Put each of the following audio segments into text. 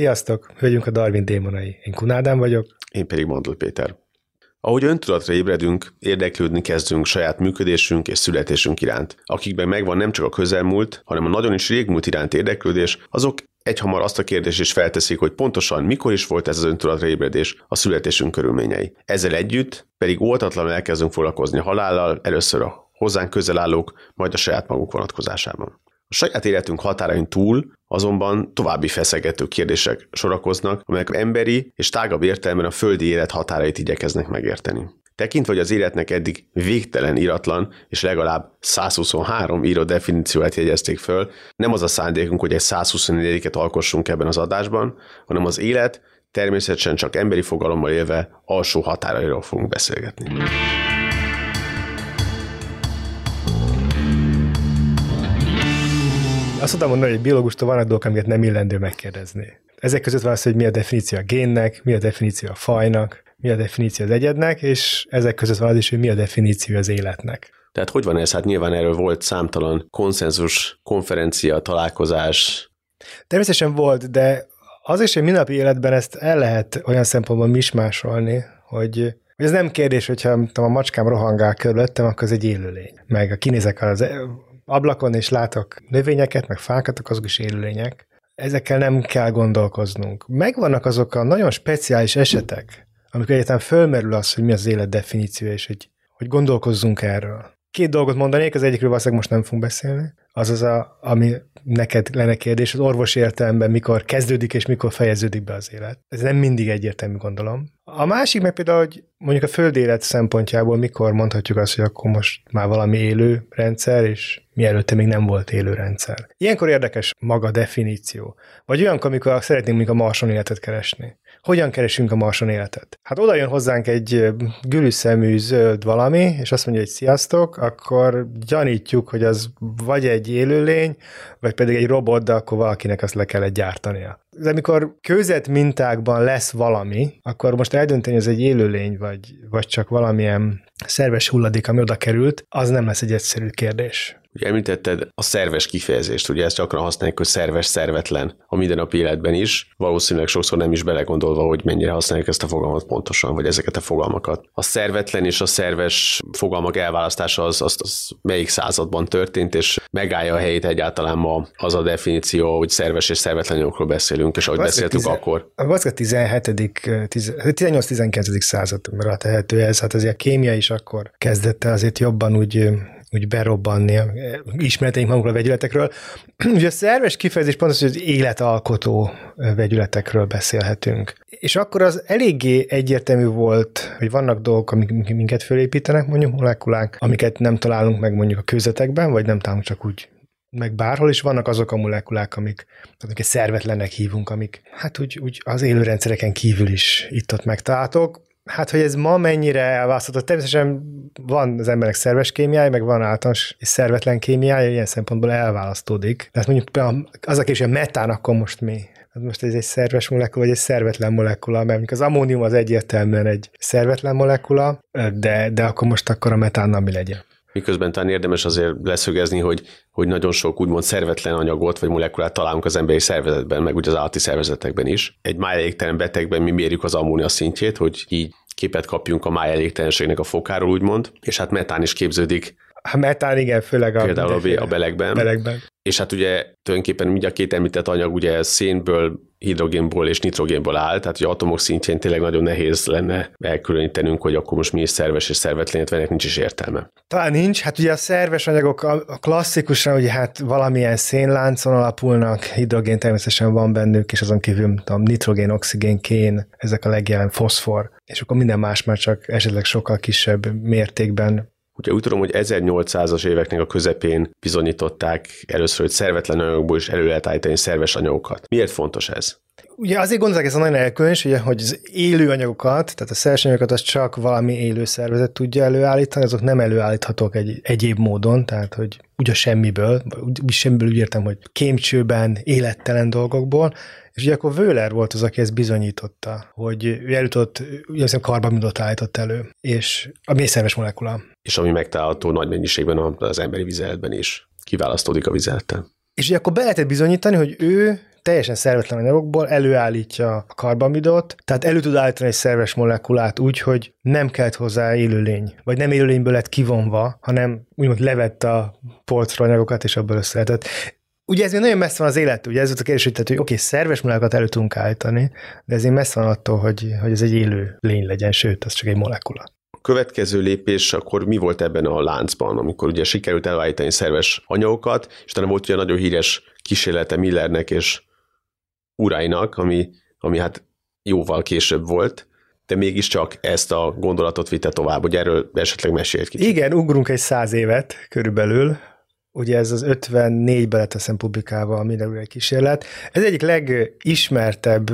Sziasztok! Hölgyünk a Darwin démonai. Én Kunádám vagyok. Én pedig Mandl Péter. Ahogy öntudatra ébredünk, érdeklődni kezdünk saját működésünk és születésünk iránt. Akikben megvan nem csak a közelmúlt, hanem a nagyon is régmúlt iránt érdeklődés, azok egyhamar azt a kérdést is felteszik, hogy pontosan mikor is volt ez az öntudatra ébredés a születésünk körülményei. Ezzel együtt pedig óvatatlanul elkezdünk foglalkozni halállal, először a hozzánk közel állók, majd a saját magunk vonatkozásában. A saját életünk határain túl azonban további feszegető kérdések sorakoznak, amelyek emberi és tágabb értelemben a földi élet határait igyekeznek megérteni. Tekintve, hogy az életnek eddig végtelen iratlan és legalább 123 író definícióját jegyezték föl, nem az a szándékunk, hogy egy 124-et alkossunk ebben az adásban, hanem az élet természetesen csak emberi fogalommal élve alsó határairól fogunk beszélgetni. Azt tudom mondani, hogy biológustól vannak dolgok, amiket nem illendő megkérdezni. Ezek között az, hogy mi a definíció a génnek, mi a definíció a fajnak, mi a definíció az egyednek, és ezek között van az is, hogy mi a definíció az életnek. Tehát hogy van ez? Hát nyilván erről volt számtalan konszenzus, konferencia, találkozás. Természetesen volt, de az is, hogy mindennapi életben ezt el lehet olyan szempontból mismásolni, hogy ez nem kérdés, hogyha a macskám rohangál körülöttem, akkor ez egy élőlény. Meg a kinézek az ablakon, és látok növényeket, meg fákat, azok is élőlények. Ezekkel nem kell gondolkoznunk. Megvannak azok a nagyon speciális esetek, amikor egyáltalán fölmerül az, hogy mi az élet definíció, és hogy, hogy gondolkozzunk erről. Két dolgot mondanék, az egyikről valószínűleg most nem fogunk beszélni. Az az, a, ami neked lenne kérdés, az orvos értelemben mikor kezdődik és mikor fejeződik be az élet. Ez nem mindig egyértelmű, gondolom. A másik meg például, hogy mondjuk a föld élet szempontjából mikor mondhatjuk azt, hogy akkor most már valami élő rendszer, és mielőtte még nem volt élő rendszer. Ilyenkor érdekes maga definíció. Vagy olyankor, amikor szeretnénk még a marson életet keresni. Hogyan keresünk a marson életet? Hát oda jön hozzánk egy gülüszemű zöld valami, és azt mondja, hogy sziasztok, akkor gyanítjuk, hogy az vagy egy élőlény, vagy pedig egy robot, de akkor valakinek azt le kellett gyártania. De amikor kőzet mintákban lesz valami, akkor most eldönteni, hogy ez egy élőlény, vagy, vagy csak valamilyen szerves hulladék, ami oda került, az nem lesz egy egyszerű kérdés. Ugye említetted a szerves kifejezést, ugye ezt gyakran használjuk, hogy szerves, szervetlen a mindennapi életben is. Valószínűleg sokszor nem is belegondolva, hogy mennyire használjuk ezt a fogalmat pontosan, vagy ezeket a fogalmakat. A szervetlen és a szerves fogalmak elválasztása az, az, az melyik században történt, és megállja a helyét egyáltalán ma az a definíció, hogy szerves és szervetlen beszélünk, és ahogy beszéltünk tize, akkor. A 17. 18-19. századra tehető ez, hát azért a kémia is akkor kezdett el azért jobban úgy úgy berobbanni, ismereteink magunkról a vegyületekről. Ugye a szerves kifejezés pont az, hogy az életalkotó vegyületekről beszélhetünk. És akkor az eléggé egyértelmű volt, hogy vannak dolgok, amik minket fölépítenek, mondjuk molekulák, amiket nem találunk meg mondjuk a kőzetekben, vagy nem találunk csak úgy meg bárhol is vannak azok a molekulák, amik, amiket szervetlenek hívunk, amik hát úgy, úgy az élőrendszereken kívül is itt-ott megtaláltok. Hát, hogy ez ma mennyire elválasztható, természetesen van az emberek szerves kémiája, meg van általános és szervetlen kémiája, ilyen szempontból elválasztódik. Tehát mondjuk az a kérdés, hogy a metán akkor most mi? Hát most ez egy szerves molekula, vagy egy szervetlen molekula, mert az ammónium az egyértelműen egy szervetlen molekula, de, de akkor most akkor a metánnal mi legyen? Miközben talán érdemes azért leszögezni, hogy, hogy nagyon sok úgymond szervetlen anyagot vagy molekulát találunk az emberi szervezetben, meg ugye az állati szervezetekben is. Egy májelégtelen betegben mi mérjük az ammónia szintjét, hogy így képet kapjunk a májelégtelenségnek a fokáról, úgymond, és hát metán is képződik a metán, igen, főleg a, Például a, a belegben. belegben. És hát ugye tulajdonképpen mind a két említett anyag ugye szénből, hidrogénból és nitrogénből áll, tehát hogy atomok szintjén tényleg nagyon nehéz lenne elkülönítenünk, hogy akkor most mi is szerves és szervetlen, illetve nincs is értelme. Talán nincs, hát ugye a szerves anyagok a klasszikusan, ugye hát valamilyen szénláncon alapulnak, hidrogén természetesen van bennük, és azon kívül tudom, nitrogén, oxigén, kén, ezek a legjelen foszfor, és akkor minden más már csak esetleg sokkal kisebb mértékben Ugye úgy tudom, hogy 1800-as éveknek a közepén bizonyították először, hogy szervetlen anyagokból is elő lehet állítani szerves anyagokat. Miért fontos ez? Ugye azért gondolják ez a nagyon elkülönös, ugye, hogy az élő anyagokat, tehát a szerves anyagokat az csak valami élő szervezet tudja előállítani, azok nem előállíthatók egy egyéb módon, tehát hogy ugye semmiből, úgy semmiből úgy értem, hogy kémcsőben, élettelen dolgokból, és ugye akkor Wöhler volt az, aki ezt bizonyította, hogy ő eljutott, ugye azt karbamidot állított elő, és a mészerves molekula. És ami megtalálható nagy mennyiségben az emberi vizeletben is kiválasztódik a vizelettel. És ugye akkor be lehetett bizonyítani, hogy ő teljesen szervetlen anyagokból előállítja a karbamidot, tehát elő tud állítani egy szerves molekulát úgy, hogy nem kelt hozzá élőlény, vagy nem élőlényből lett kivonva, hanem úgymond levett a polcra anyagokat, és abból össze lehetett. Ugye ez még nagyon messze van az élet, ugye ez volt a kérdés, hogy, hogy oké, szerves molekulákat elő tudunk állítani, de ez még messze van attól, hogy, hogy ez egy élő lény legyen, sőt, az csak egy molekula. A következő lépés akkor mi volt ebben a láncban, amikor ugye sikerült elállítani szerves anyagokat, és utána volt ugye nagyon híres kísérlete Millernek és urainak, ami, ami hát jóval később volt, de mégiscsak ezt a gondolatot vitte tovább, hogy erről esetleg mesélt kicsit. Igen, ugrunk egy száz évet körülbelül, ugye ez az 54-ben lett aztán publikálva a mindenújra kísérlet. Ez egyik legismertebb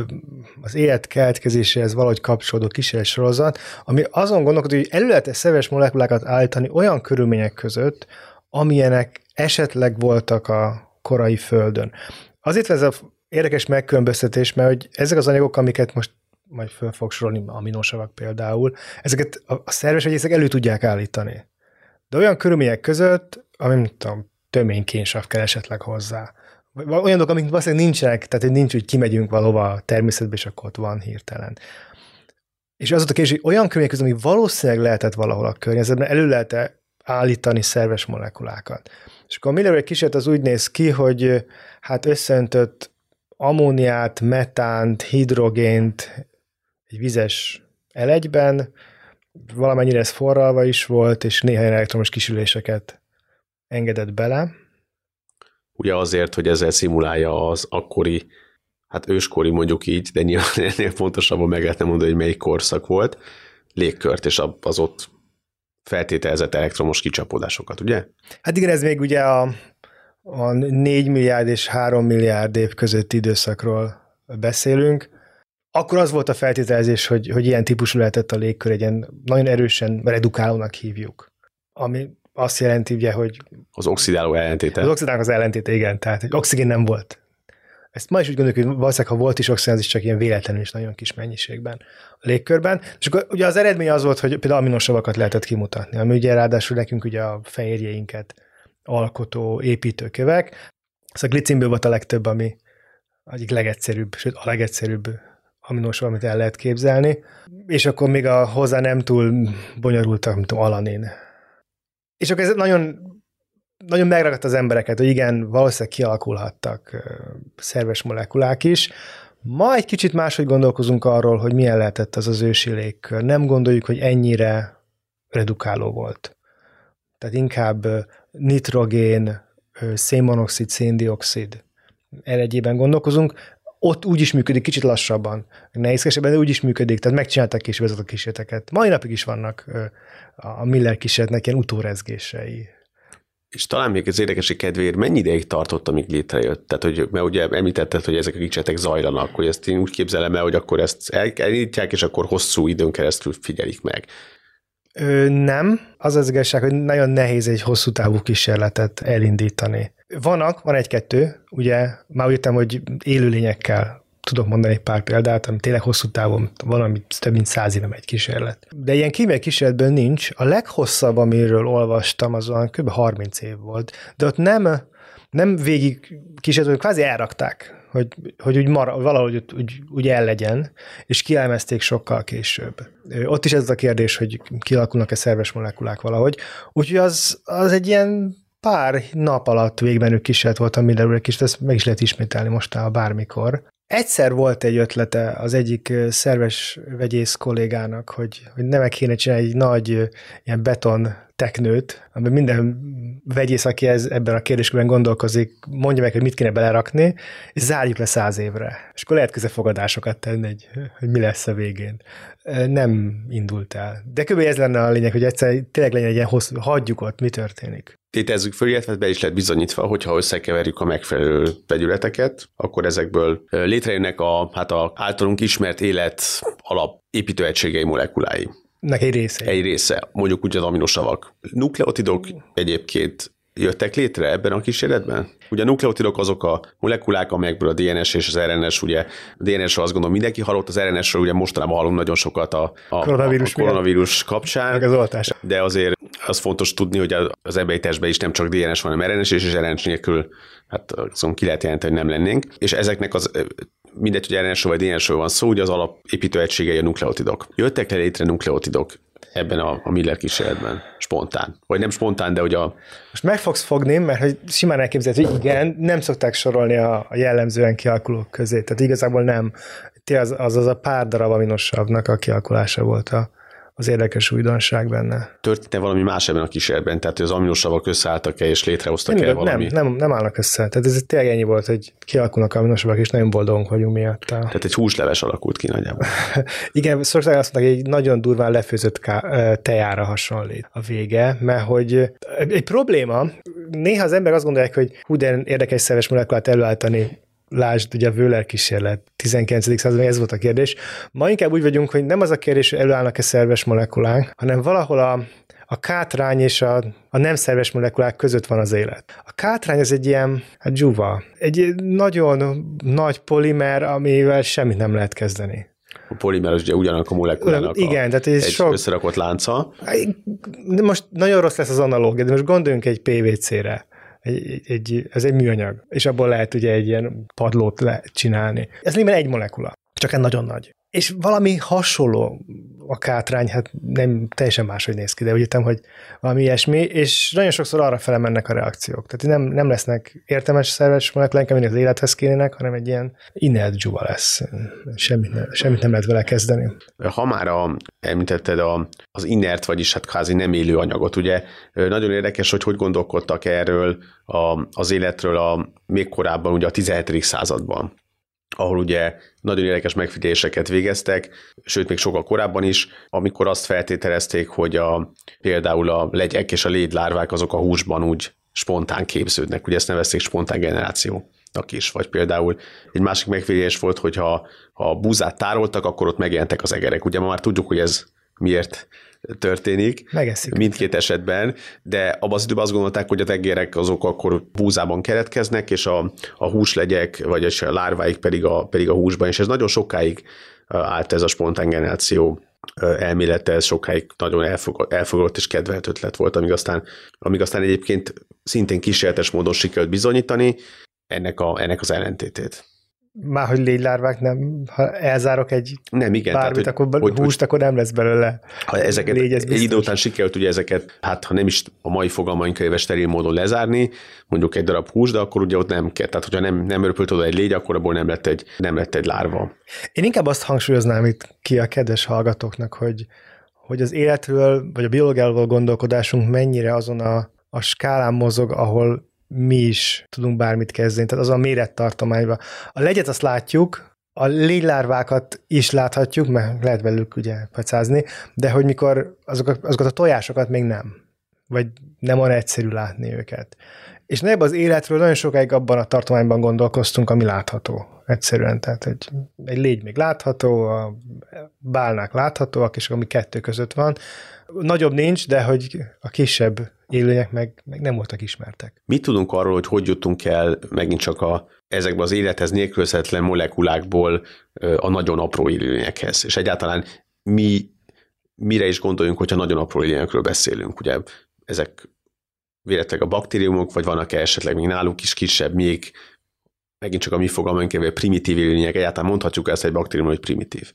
az élet keletkezéséhez valahogy kapcsolódó kísérlet sorozat, ami azon gondolkodik, hogy elő lehet szerves molekulákat állítani olyan körülmények között, amilyenek esetleg voltak a korai Földön. Azért ez a érdekes megkülönböztetés, mert hogy ezek az anyagok, amiket most majd föl fog sorolni, aminosavak például, ezeket a szerves vegyészek elő tudják állítani. De olyan körülmények között, ami nem tudom, töménykénsav kell esetleg hozzá. Olyanok, amik valószínűleg nincsenek, tehát nincs, hogy kimegyünk valahova a természetbe, és akkor ott van hirtelen. És az a kérdés, hogy olyan körülmények között, ami valószínűleg lehetett valahol a környezetben, elő lehet -e állítani szerves molekulákat. És akkor a Miller kísérlet az úgy néz ki, hogy hát összeöntött ammóniát, metánt, hidrogént egy vizes elegyben, valamennyire ez forralva is volt, és néhány elektromos kisüléseket engedett bele. Ugye azért, hogy ezzel szimulálja az akkori, hát őskori mondjuk így, de nyilván ennél pontosabban meg lehetne mondani, hogy melyik korszak volt, légkört, és az ott feltételezett elektromos kicsapódásokat, ugye? Hát igen, ez még ugye a, a 4 milliárd és 3 milliárd év közötti időszakról beszélünk, akkor az volt a feltételezés, hogy, hogy ilyen típusú lehetett a légkör, egy ilyen nagyon erősen redukálónak hívjuk. Ami azt jelenti, ugye, hogy... Az oxidáló ellentéte. Az oxidáló az ellentéte, igen. Tehát, hogy oxigén nem volt. Ezt ma is úgy gondoljuk, hogy valószínűleg, ha volt is oxigén, az is csak ilyen véletlenül is nagyon kis mennyiségben a légkörben. És akkor ugye az eredmény az volt, hogy például aminosavakat lehetett kimutatni, ami ugye ráadásul nekünk ugye a fehérjeinket alkotó építőkövek. Ez a glicinből volt a legtöbb, ami egyik legegyszerűbb, sőt a legegyszerűbb aminosav, amit el lehet képzelni. És akkor még a hozzá nem túl bonyolultak, mint alanin. És akkor ez nagyon nagyon megragadt az embereket, hogy igen, valószínűleg kialakulhattak szerves molekulák is. Ma egy kicsit máshogy gondolkozunk arról, hogy milyen lehetett az az ősi légkör. Nem gondoljuk, hogy ennyire redukáló volt. Tehát inkább nitrogén, szénmonoxid, széndiokszid elegyében gondolkozunk. Ott úgy is működik, kicsit lassabban, nehézkesebben, de úgy is működik, tehát megcsináltak később ezeket a kísérleteket. Mai napig is vannak a Miller kísérletnek ilyen utórezgései. És talán még az érdekesség kedvéért mennyi ideig tartott, amíg létrejött? Tehát, hogy, mert ugye említetted, hogy ezek a kicsetek zajlanak, hogy ezt én úgy képzelem el, hogy akkor ezt elindítják, és akkor hosszú időn keresztül figyelik meg. Ö, nem. Az az igazság, hogy nagyon nehéz egy hosszú távú kísérletet elindítani. Vannak, van egy-kettő, ugye már úgy jöttem, hogy élőlényekkel tudok mondani egy pár példát, ami tényleg hosszú távon valami több mint száz éve megy kísérlet. De ilyen kémiai kísérletből nincs. A leghosszabb, amiről olvastam, az olyan kb. 30 év volt. De ott nem, nem végig kísérlet, kvázi elrakták, hogy, hogy úgy mar, valahogy úgy, úgy el legyen, és kielemezték sokkal később. Ott is ez a kérdés, hogy kialakulnak-e szerves molekulák valahogy. Úgyhogy az, az egy ilyen pár nap alatt végbenő kísérlet volt a Miller és ezt meg is lehet ismételni mostában bármikor. Egyszer volt egy ötlete az egyik szerves vegyész kollégának, hogy, hogy nem kéne csinálni egy nagy ilyen beton teknőt, amiben minden vegyész, aki ez, ebben a kérdéskörben gondolkozik, mondja meg, hogy mit kéne belerakni, és zárjuk le száz évre. És akkor lehet közefogadásokat tenni, hogy, hogy mi lesz a végén. Nem indult el. De kb. ez lenne a lényeg, hogy egyszer tényleg legyen egy ilyen hosszú, hagyjuk ott, mi történik tétezzük föl, illetve be is lehet bizonyítva, hogyha összekeverjük a megfelelő vegyületeket, akkor ezekből létrejönnek a, hát a általunk ismert élet alap építőegységei molekulái. Nek egy része. Egy része, mondjuk úgy az aminosavak. Nukleotidok egyébként jöttek létre ebben a kísérletben? Ugye a nukleotidok azok a molekulák, amelyekből a DNS és az RNS, ugye a DNS-ről azt gondolom mindenki hallott, az RNS-ről ugye mostanában hallom nagyon sokat a, a, koronavírus, a koronavírus kapcsán. Meg az oltás. De azért az fontos tudni, hogy az emberi is nem csak DNS van, hanem RNS, és RNS nélkül hát azon ki lehet jelenteni, hogy nem lennénk. És ezeknek az mindegy, hogy RNS vagy dns van szó, ugye az alapépítő egységei a nukleotidok. Jöttek le létre nukleotidok ebben a, a Miller kísérletben, spontán. Vagy nem spontán, de ugye a... Most meg fogsz fogni, mert hogy simán elképzelhető, hogy igen, nem szokták sorolni a, a jellemzően kialakulók közé. Tehát igazából nem. Az az, az a pár darab aminosavnak a kialakulása volt a, az érdekes újdonság benne. Történt-e valami más ebben a kísérletben? Tehát, az aminosavak összeálltak-e és létrehoztak-e valami? Nem, nem, nem állnak össze. Tehát ez tényleg ennyi volt, hogy kialakulnak aminosavak, és nagyon boldogunk vagyunk miatt. Tehát egy húsleves alakult ki nagyjából. Igen, szokták azt mondani, hogy egy nagyon durván lefőzött ká- tejára hasonlít a vége, mert hogy egy probléma, néha az ember azt gondolják, hogy hú, de érdekes szerves molekulát előállítani lásd, ugye a Wöhler kísérlet, 19. században ez volt a kérdés. Ma inkább úgy vagyunk, hogy nem az a kérdés, hogy előállnak-e szerves molekulák, hanem valahol a, a kátrány és a, a nem szerves molekulák között van az élet. A kátrány az egy ilyen, hát dzsuva, egy nagyon nagy polimer, amivel semmit nem lehet kezdeni. A polimer az ugye ugyanak a molekulának Igen, a, tehát ez egy sok... összerakott lánca. Most nagyon rossz lesz az analógia, de most gondoljunk egy PVC-re egy, egy, ez egy műanyag, és abból lehet ugye egy ilyen padlót le csinálni. Ez lényegben egy molekula, csak egy nagyon nagy. És valami hasonló a kátrány, hát nem teljesen máshogy néz ki, de úgy értem, hogy valami ilyesmi, és nagyon sokszor arra fele mennek a reakciók. Tehát nem, nem lesznek értelmes szerves molekulánk, amik az élethez kénének, hanem egy ilyen inert dzsuva lesz. Semmit, ne, semmit nem lehet vele kezdeni. Ha már a, említetted a, az inert, vagyis hát kvázi nem élő anyagot, ugye nagyon érdekes, hogy hogy gondolkodtak erről a, az életről a, még korábban, ugye a 17. században ahol ugye nagyon érdekes megfigyeléseket végeztek, sőt még sokkal korábban is, amikor azt feltételezték, hogy a, például a legyek és a lédlárvák azok a húsban úgy spontán képződnek, ugye ezt nevezték spontán generáció is, vagy például egy másik megfigyelés volt, hogy ha, ha búzát tároltak, akkor ott megjelentek az egerek. Ugye ma már tudjuk, hogy ez miért történik. Megeszik. Mindkét esetben, de abban az időben azt gondolták, hogy a tegérek azok akkor búzában keretkeznek, és a, a húslegyek, vagy a lárváik pedig a, pedig a húsban, és ez nagyon sokáig állt ez a spontán generáció elmélete, ez sokáig nagyon elfogott, elfogott és kedvelt ötlet volt, amíg aztán, amíg aztán egyébként szintén kísérletes módon sikerült bizonyítani ennek, a, ennek az ellentétét. Már hogy légylárvák nem, ha elzárok egy nem, igen, bármit, tehát, hogy, akkor hogy, húst, hogy, akkor nem lesz belőle. Ha ezeket, légy, ez egy idő után sikerült ugye ezeket, hát ha nem is a mai fogalmaink éves steril módon lezárni, mondjuk egy darab hús, de akkor ugye ott nem kell. Tehát, hogyha nem, nem örpült oda egy légy, akkor abból nem lett egy, nem lett egy lárva. Én inkább azt hangsúlyoznám itt ki a kedves hallgatóknak, hogy, hogy az életről, vagy a biológiával gondolkodásunk mennyire azon a, a skálán mozog, ahol mi is tudunk bármit kezdeni, tehát az a mérettartományban. A legyet azt látjuk, a légylárvákat is láthatjuk, mert lehet velük ugye pacázni, de hogy mikor azokat, azokat a tojásokat még nem. Vagy nem olyan egyszerű látni őket. És ebben az életről nagyon sokáig abban a tartományban gondolkoztunk, ami látható. Egyszerűen, tehát egy, egy légy még látható, a bálnák láthatóak, és ami kettő között van. Nagyobb nincs, de hogy a kisebb élőlények meg, meg nem voltak ismertek. Mit tudunk arról, hogy hogy jutunk el megint csak a, ezekbe az élethez nélkülözhetetlen molekulákból a nagyon apró élőlényekhez? És egyáltalán mi mire is gondoljunk, hogyha nagyon apró élőlényekről beszélünk? Ugye ezek véletleg a baktériumok, vagy vannak-e esetleg még náluk is kisebb, még megint csak a mi fogalmaink primitív élőlények, egyáltalán mondhatjuk ezt egy baktérium, hogy primitív.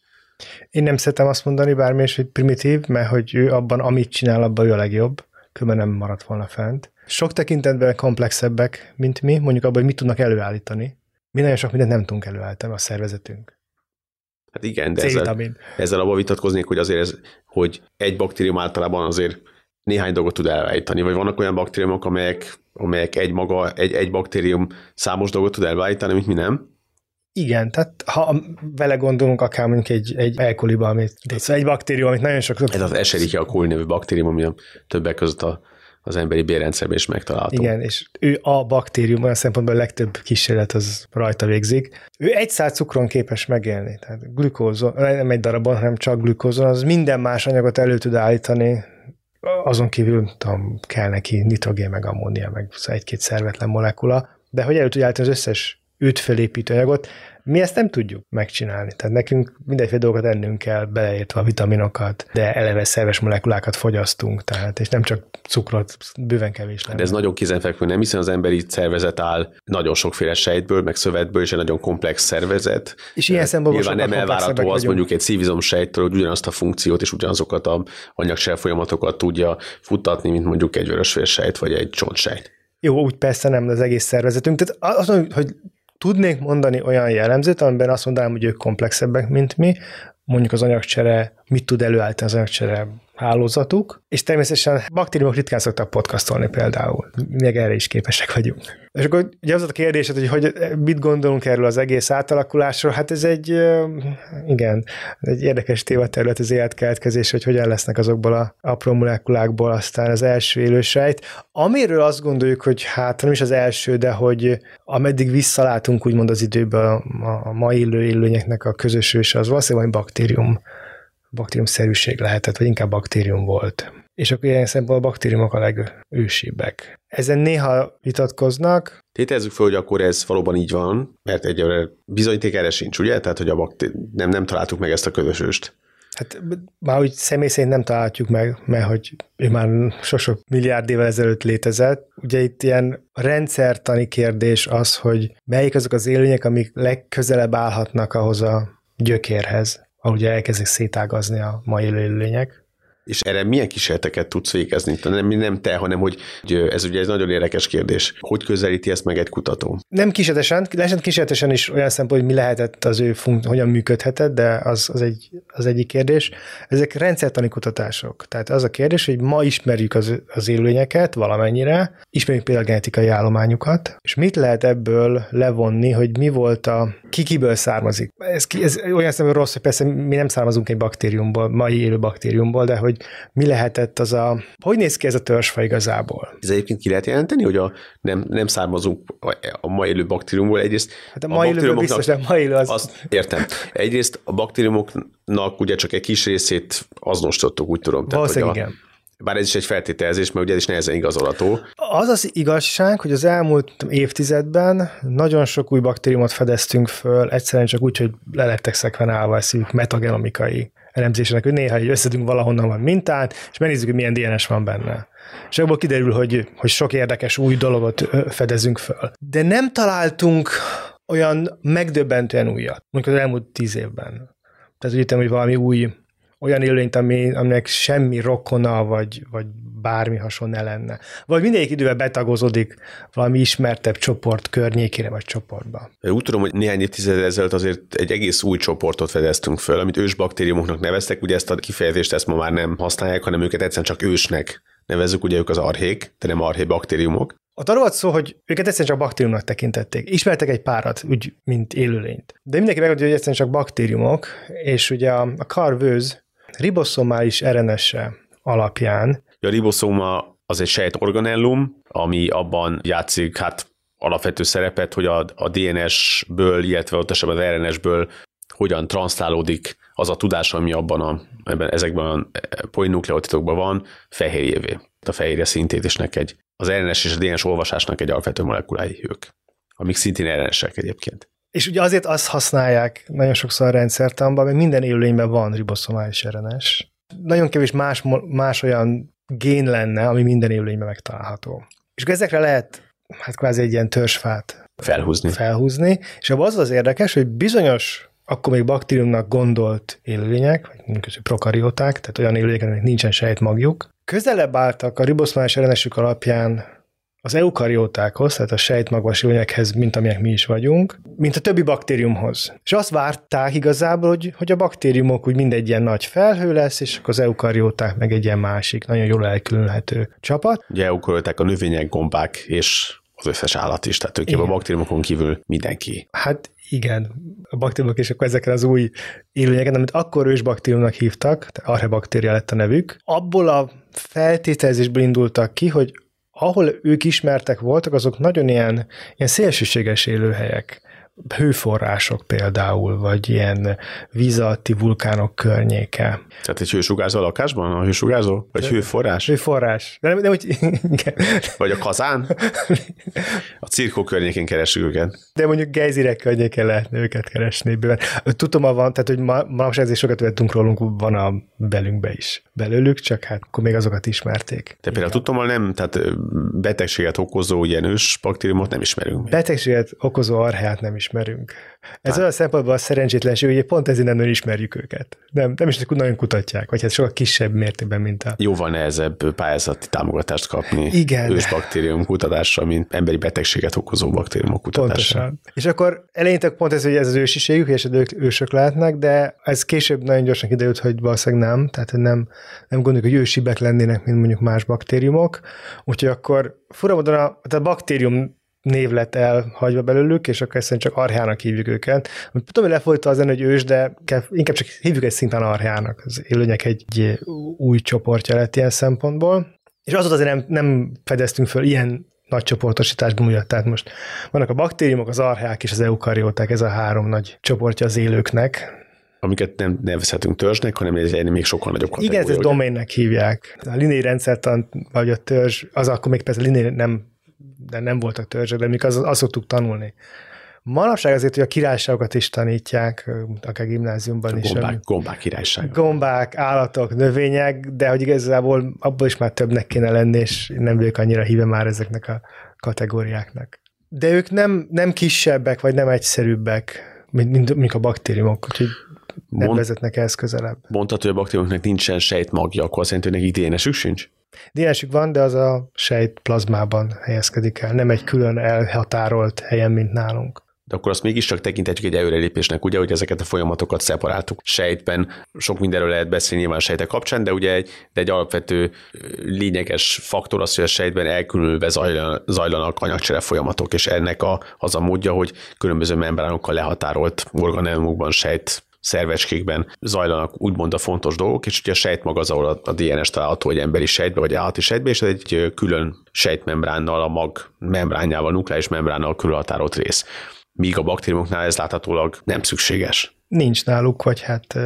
Én nem szeretem azt mondani bármi is, hogy primitív, mert hogy ő abban, amit csinál, abban ő a legjobb különben nem maradt volna fent. Sok tekintetben komplexebbek, mint mi, mondjuk abban, hogy mit tudnak előállítani. Mi nagyon sok mindent nem tudunk előállítani a szervezetünk. Hát igen, de ezzel, ezzel abban vitatkoznék, hogy azért ez, hogy egy baktérium általában azért néhány dolgot tud előállítani, vagy vannak olyan baktériumok, amelyek, amelyek egy maga, egy, egy baktérium számos dolgot tud előállítani, mint mi nem. Igen, tehát ha vele gondolunk, akár mondjuk egy, egy elkoliba, amit, szóval egy baktérium, amit nagyon sok... Ez az Escherichia coli nevű baktérium, ami a többek között a, az emberi bérrendszerben is megtalálható. Igen, és ő a baktérium, olyan szempontból a legtöbb kísérlet az rajta végzik. Ő egy szál cukron képes megélni, tehát glükózon, nem egy darabon, hanem csak glükózon, az minden más anyagot elő tud állítani, azon kívül tudom, kell neki nitrogén, meg ammónia, meg egy-két szervetlen molekula, de hogy elő tudja állítani az összes őt felépítő anyagot. Mi ezt nem tudjuk megcsinálni. Tehát nekünk mindenféle dolgokat ennünk kell, beleértve a vitaminokat, de eleve szerves molekulákat fogyasztunk, tehát, és nem csak cukrot, bőven kevés lenne. De ez nagyon kézenfekvő, nem hiszen az emberi szervezet áll nagyon sokféle sejtből, meg szövetből, és egy nagyon komplex szervezet. És ilyen szempontból Nyilván nem elvárható az mondjuk egy szívizomsejtről, hogy ugyanazt a funkciót és ugyanazokat a anyagcsere folyamatokat tudja futtatni, mint mondjuk egy vörösvérsejt vagy egy csontsejt. Jó, úgy persze nem az egész szervezetünk. Tehát azt mondom, hogy tudnék mondani olyan jellemzőt, amiben azt mondanám, hogy ők komplexebbek, mint mi, mondjuk az anyagcsere, mit tud előállítani az anyagcsere hálózatuk, és természetesen baktériumok ritkán szoktak podcastolni például. Még erre is képesek vagyunk. És akkor ugye az a kérdésed, hogy, hogy mit gondolunk erről az egész átalakulásról, hát ez egy, igen, egy érdekes tématerület az életkeletkezés, hogy hogyan lesznek azokból a apró molekulákból aztán az első élősejt. Amiről azt gondoljuk, hogy hát nem is az első, de hogy ameddig visszalátunk úgymond az időben a, a mai élő élőnyeknek a közös őse, az valószínűleg baktérium baktériumszerűség lehetett, vagy inkább baktérium volt. És akkor ilyen szempontból a baktériumok a legősibbek. Ezen néha vitatkoznak. Tételezzük fel, hogy akkor ez valóban így van, mert egyelőre bizonyíték erre sincs, ugye? Tehát, hogy a baktéri... nem, nem találtuk meg ezt a közösöst. Hát már úgy személy szerint nem találhatjuk meg, mert hogy ő már sok-sok milliárd évvel ezelőtt létezett. Ugye itt ilyen rendszertani kérdés az, hogy melyik azok az élőnyek, amik legközelebb állhatnak ahhoz a gyökérhez, ahol ugye elkezdik szétágazni a mai élőlények. És erre milyen kísérleteket tudsz végezni? Nem, nem te, hanem hogy, hogy ez ugye egy nagyon érdekes kérdés. Hogy közelíti ezt meg egy kutató? Nem kísérletesen, lehetett kísérletesen is olyan szempont, hogy mi lehetett az ő funk, hogyan működhetett, de az, az, egy, az egyik kérdés. Ezek rendszertani kutatások. Tehát az a kérdés, hogy ma ismerjük az, az élőlényeket valamennyire, ismerjük például a genetikai állományukat, és mit lehet ebből levonni, hogy mi volt a, ki kiből származik. Ez, ez olyan szemben rossz, hogy persze mi nem származunk egy baktériumból, mai élő baktériumból, de hogy hogy mi lehetett az a, hogy néz ki ez a törzsfa igazából. Ez egyébként ki lehet jelenteni, hogy a, nem, nem származunk a mai élő baktériumból. Egyrészt hát a mai élő biztos, de mai élő az... Azt értem. Egyrészt a baktériumoknak ugye csak egy kis részét azonosítottuk, úgy tudom. Valószínűleg igen. Bár ez is egy feltételezés, mert ugye ez is nehezen igazolható. Az az igazság, hogy az elmúlt évtizedben nagyon sok új baktériumot fedeztünk föl, egyszerűen csak úgy, hogy le lettek szekvenálva a szívük metagenomikai elemzésének, hogy néha egy összedünk valahonnan van mintát, és megnézzük, hogy milyen DNS van benne. És abból kiderül, hogy, hogy sok érdekes új dologot fedezünk föl. De nem találtunk olyan megdöbbentően újat, mondjuk az elmúlt tíz évben. Tehát úgy hogy valami új olyan élőnyt, ami, aminek semmi rokona, vagy, vagy bármi hasonló ne lenne. Vagy mindegyik idővel betagozódik valami ismertebb csoport környékére, vagy csoportba. Úgy tudom, hogy néhány évtized ezelőtt azért egy egész új csoportot fedeztünk föl, amit ősbaktériumoknak neveztek, ugye ezt a kifejezést ezt ma már nem használják, hanem őket egyszerűen csak ősnek nevezzük, ugye ők az arhék, de nem arhé baktériumok. A arról volt szó, hogy őket egyszerűen csak baktériumnak tekintették. Ismertek egy párat, úgy, mint élőlényt. De mindenki megmondja, hogy egyszerűen csak baktériumok, és ugye a, a karvőz riboszomális rns alapján. A riboszóma az egy sejt organellum, ami abban játszik hát alapvető szerepet, hogy a, a DNS-ből, illetve ott esetben az RNS-ből hogyan transzlálódik az a tudás, ami abban a, ebben, ezekben a polinukleotidokban van, fehérjévé. A fehérje szintétisnek egy, az RNS és a DNS olvasásnak egy alapvető molekulái ők, amik szintén RNS-ek egyébként. És ugye azért azt használják nagyon sokszor a rendszertanban, mert minden élőlényben van riboszomális RNS. Nagyon kevés más, más olyan gén lenne, ami minden élőlényben megtalálható. És ezekre lehet hát kvázi egy ilyen törzsfát felhúzni. felhúzni. És abban az az érdekes, hogy bizonyos akkor még baktériumnak gondolt élőlények, vagy mondjuk prokarióták, tehát olyan élőlények, aminek nincsen sejtmagjuk, közelebb álltak a riboszomális RNS-ük alapján az eukariótákhoz, tehát a sejtmagvas élőnyekhez, mint amilyenek mi is vagyunk, mint a többi baktériumhoz. És azt várták igazából, hogy, hogy a baktériumok úgy mindegy ilyen nagy felhő lesz, és akkor az eukarióták meg egy ilyen másik, nagyon jól elkülönhető csapat. Ugye eukarióták a növények, gombák és az összes állat is, tehát ők a baktériumokon kívül mindenki. Hát igen, a baktériumok és akkor ezekre az új élőnyeket, amit akkor ős baktériumnak hívtak, tehát archebaktéria lett a nevük, abból a feltételezésből indultak ki, hogy ahol ők ismertek voltak, azok nagyon ilyen, ilyen szélsőséges élőhelyek hőforrások például, vagy ilyen víz alatti vulkánok környéke. Tehát egy hősugárzó a lakásban? A hősugárzó? Vagy hőforrás? Hőforrás. De nem, nem igen. Vagy a kazán? A cirkó környékén keresünk őket. De mondjuk gejzirek környéken lehetne őket keresni. bőven. Tudom, van, tehát hogy ma, manapság ezért sokat vettünk rólunk, van a belünkbe is belőlük, csak hát akkor még azokat ismerték. De például tudtommal nem, tehát betegséget okozó ilyen ős baktériumot nem ismerünk. még. Betegséget okozó archeát nem ismerünk. Ez olyan szempontból a szerencsétlenség, hogy pont ezért nem nagyon ismerjük őket. Nem, nem is nagyon kutatják, vagy hát sokkal kisebb mértékben, mint a... Jóval nehezebb pályázati támogatást kapni Igen. ős baktérium kutatásra, mint emberi betegséget okozó baktériumok kutatásra. Pontosan. És akkor eleinte pont ez, hogy ez az ősiségük, és ők ősök lehetnek, de ez később nagyon gyorsan kiderült, hogy valószínűleg nem, tehát nem, nem gondoljuk, hogy ősibek lennének, mint mondjuk más baktériumok. Úgyhogy akkor fura módon a, tehát a baktérium név lett elhagyva belőlük, és akkor ezt csak archeának hívjuk őket. Tudom, hogy lefordítva az hogy ős, de inkább csak hívjuk egy szinten archeának. Az élőnyek egy új csoportja lett ilyen szempontból. És azóta azért nem, nem fedeztünk föl ilyen nagy csoportosításban újat. Tehát most vannak a baktériumok, az archeák és az eukarióták, ez a három nagy csoportja az élőknek. Amiket nem nevezhetünk törzsnek, hanem ez egy még sokkal nagyobb kategória. Igen, ezt ugye? domainnek hívják. A linéi rendszertan, vagy a törzs, az akkor még persze linéi nem, de nem voltak törzsek, de mik az, azt szoktuk tanulni. Manapság azért, hogy a királyságokat is tanítják, akár gimnáziumban is. Gombák, gombák. Gombák, állatok, növények, de hogy igazából abból is már többnek kéne lenni, és nem vagyok annyira híve már ezeknek a kategóriáknak. De ők nem, nem kisebbek, vagy nem egyszerűbbek, mint, mint, mint a baktériumok, úgyhogy nem Mond- vezetnek ehhez közelebb. Mondtad, hogy a baktériumoknak nincsen sejtmagja, akkor hogy nekik DNS-ük sincs? DNS-ük van, de az a sejt plazmában helyezkedik el, nem egy külön elhatárolt helyen, mint nálunk. De akkor azt mégiscsak tekinthetjük egy előrelépésnek, ugye, hogy ezeket a folyamatokat szeparáltuk. Sejtben sok mindenről lehet beszélni nyilván a sejtek kapcsán, de ugye egy, de egy alapvető lényeges faktor az, hogy a sejtben elkülönülve zajlanak, anyagcsere folyamatok, és ennek a, az a módja, hogy különböző membránokkal lehatárolt organelmokban, sejt szervecskékben zajlanak úgymond a fontos dolgok, és ugye a sejt maga az, ahol a- a DNS található egy emberi sejtbe, vagy állati sejtbe, és ez egy külön sejtmembránnal, a mag membránjával, nukleáris membránnal körülhatárolt rész. Míg a baktériumoknál ez láthatólag nem szükséges. Nincs náluk, vagy hát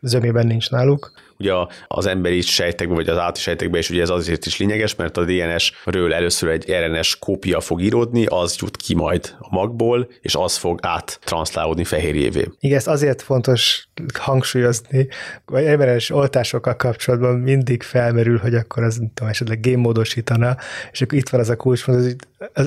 zömében nincs náluk. Ugye az emberi sejtekben, vagy az állati sejtekben is ugye ez azért is lényeges, mert a DNS-ről először egy RNS kópia fog íródni, az jut ki majd a magból, és az fog áttranszlálódni fehérjévé. Igen, ezt azért fontos hangsúlyozni, vagy emberes oltásokkal kapcsolatban mindig felmerül, hogy akkor az nem tudom, esetleg génmódosítana, és akkor itt van az a kulcspont, hogy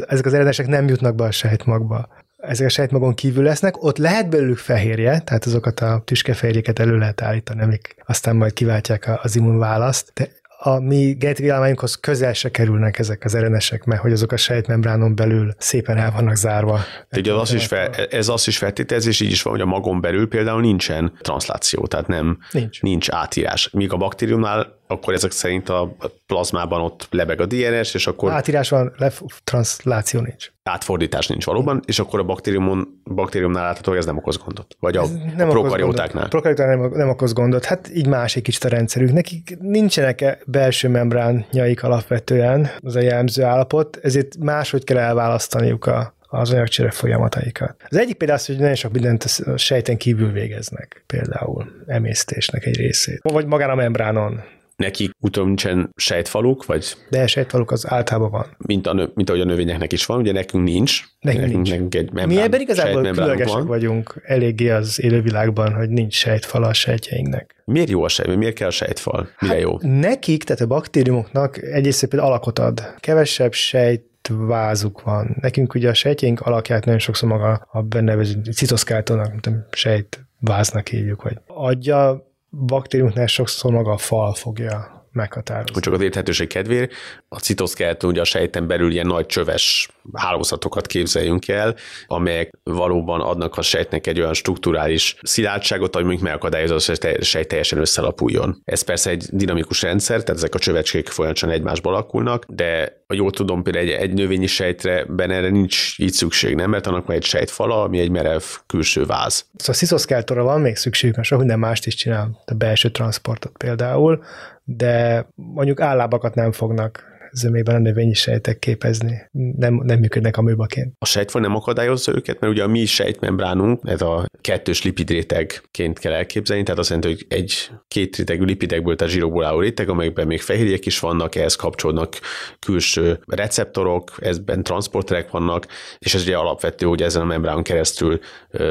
ezek az eredesek nem jutnak be a sejtmagba. Ezek a sejtmagon kívül lesznek, ott lehet belőlük fehérje, tehát azokat a tüskefehérjéket elő lehet állítani, amik aztán majd kiváltják az immunválaszt, de a mi genetikai állományunkhoz közel se kerülnek ezek az RNS-ek, mert hogy azok a sejtmembránon belül szépen el vannak zárva. Ugye az is fel, ez azt is feltételez, és így is van, hogy a magon belül például nincsen transzláció, tehát nem, Nincs. nincs átírás. Míg a baktériumnál akkor ezek szerint a plazmában ott lebeg a DNS, és akkor Átírás van, transzláció nincs. átfordítás nincs valóban, és akkor a baktériumon, baktériumnál látható, hogy ez nem okoz gondot. Vagy a, a nem okoz prokariótáknál. gondot. Prokariótáknál nem, nem okoz gondot. Hát így más egy kicsit a rendszerük. Nekik nincsenek belső membránjaik alapvetően, az a jellemző állapot, ezért máshogy kell elválasztaniuk a, az anyagcsere folyamataikat. Az egyik például az, hogy nagyon sok mindent a sejten kívül végeznek, például emésztésnek egy részét. Vagy magán a membránon. Nekik utána nincsen sejtfaluk, vagy De sejtvaluk az általában van. mint, a mint ahogy a növényeknek is van, ugye nekünk nincs. Nekünk nincs. nekünk egy membrán, Mi ebben igazából különlegesek vagyunk eléggé az élővilágban, hogy nincs sejtfala a sejtjeinknek. Miért jó a sejt? Miért kell a sejtfal? Mire jó? Nekik, tehát a baktériumoknak egyrészt például alakot ad. Kevesebb sejt vázuk van. Nekünk ugye a sejtjeink alakját nagyon sokszor maga a benne citoszkátonak, mint a sejt váznak hívjuk, vagy adja, baktériumoknál sokszor maga a fal fogja Hogy csak az érthetőség kedvéért, a citoszkeleton ugye a sejten belül ilyen nagy csöves hálózatokat képzeljünk el, amelyek valóban adnak a sejtnek egy olyan strukturális szilárdságot, ami megakadályozza, hogy a sejt teljesen összelapuljon. Ez persze egy dinamikus rendszer, tehát ezek a csövecskék folyamatosan egymásba alakulnak, de ha jól tudom, például egy, egy növényi sejtre benne erre nincs így szükség, nem? Mert annak van egy sejtfala, ami egy merev külső váz. Szóval a sziszoszkátorra van még szükségük, mert sok minden mást is csinál, a belső transportot például, de mondjuk állábakat nem fognak zömében a növényi sejtek képezni. Nem, nem működnek amőbaként. A sejtfaj nem akadályozza őket, mert ugye a mi sejtmembránunk, ez a kettős lipidrétegként kell elképzelni, tehát azt jelenti, hogy egy két rétegű lipidekből, tehát zsírokból álló réteg, amelyekben még fehérjék is vannak, ehhez kapcsolódnak külső receptorok, ezben transporterek vannak, és ez ugye alapvető, hogy ezen a membrán keresztül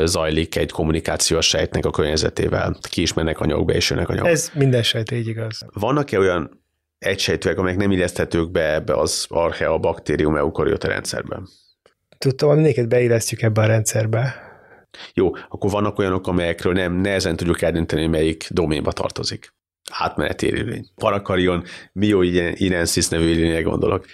zajlik egy kommunikáció a sejtnek a környezetével. Ki is mennek anyagok, be és jönnek anyagok. Ez minden sejt így igaz. Vannak-e olyan egysejtőek, amelyek nem illeszthetők be ebbe az archea baktérium eukariota rendszerben? Tudtam, hogy mindiket beillesztjük ebbe a rendszerbe. Jó, akkor vannak olyanok, amelyekről nem nehezen tudjuk eldönteni, melyik doménba tartozik. Átmeneti élőlény. Parakarion, Mioinensis nevű élőlényre gondolok.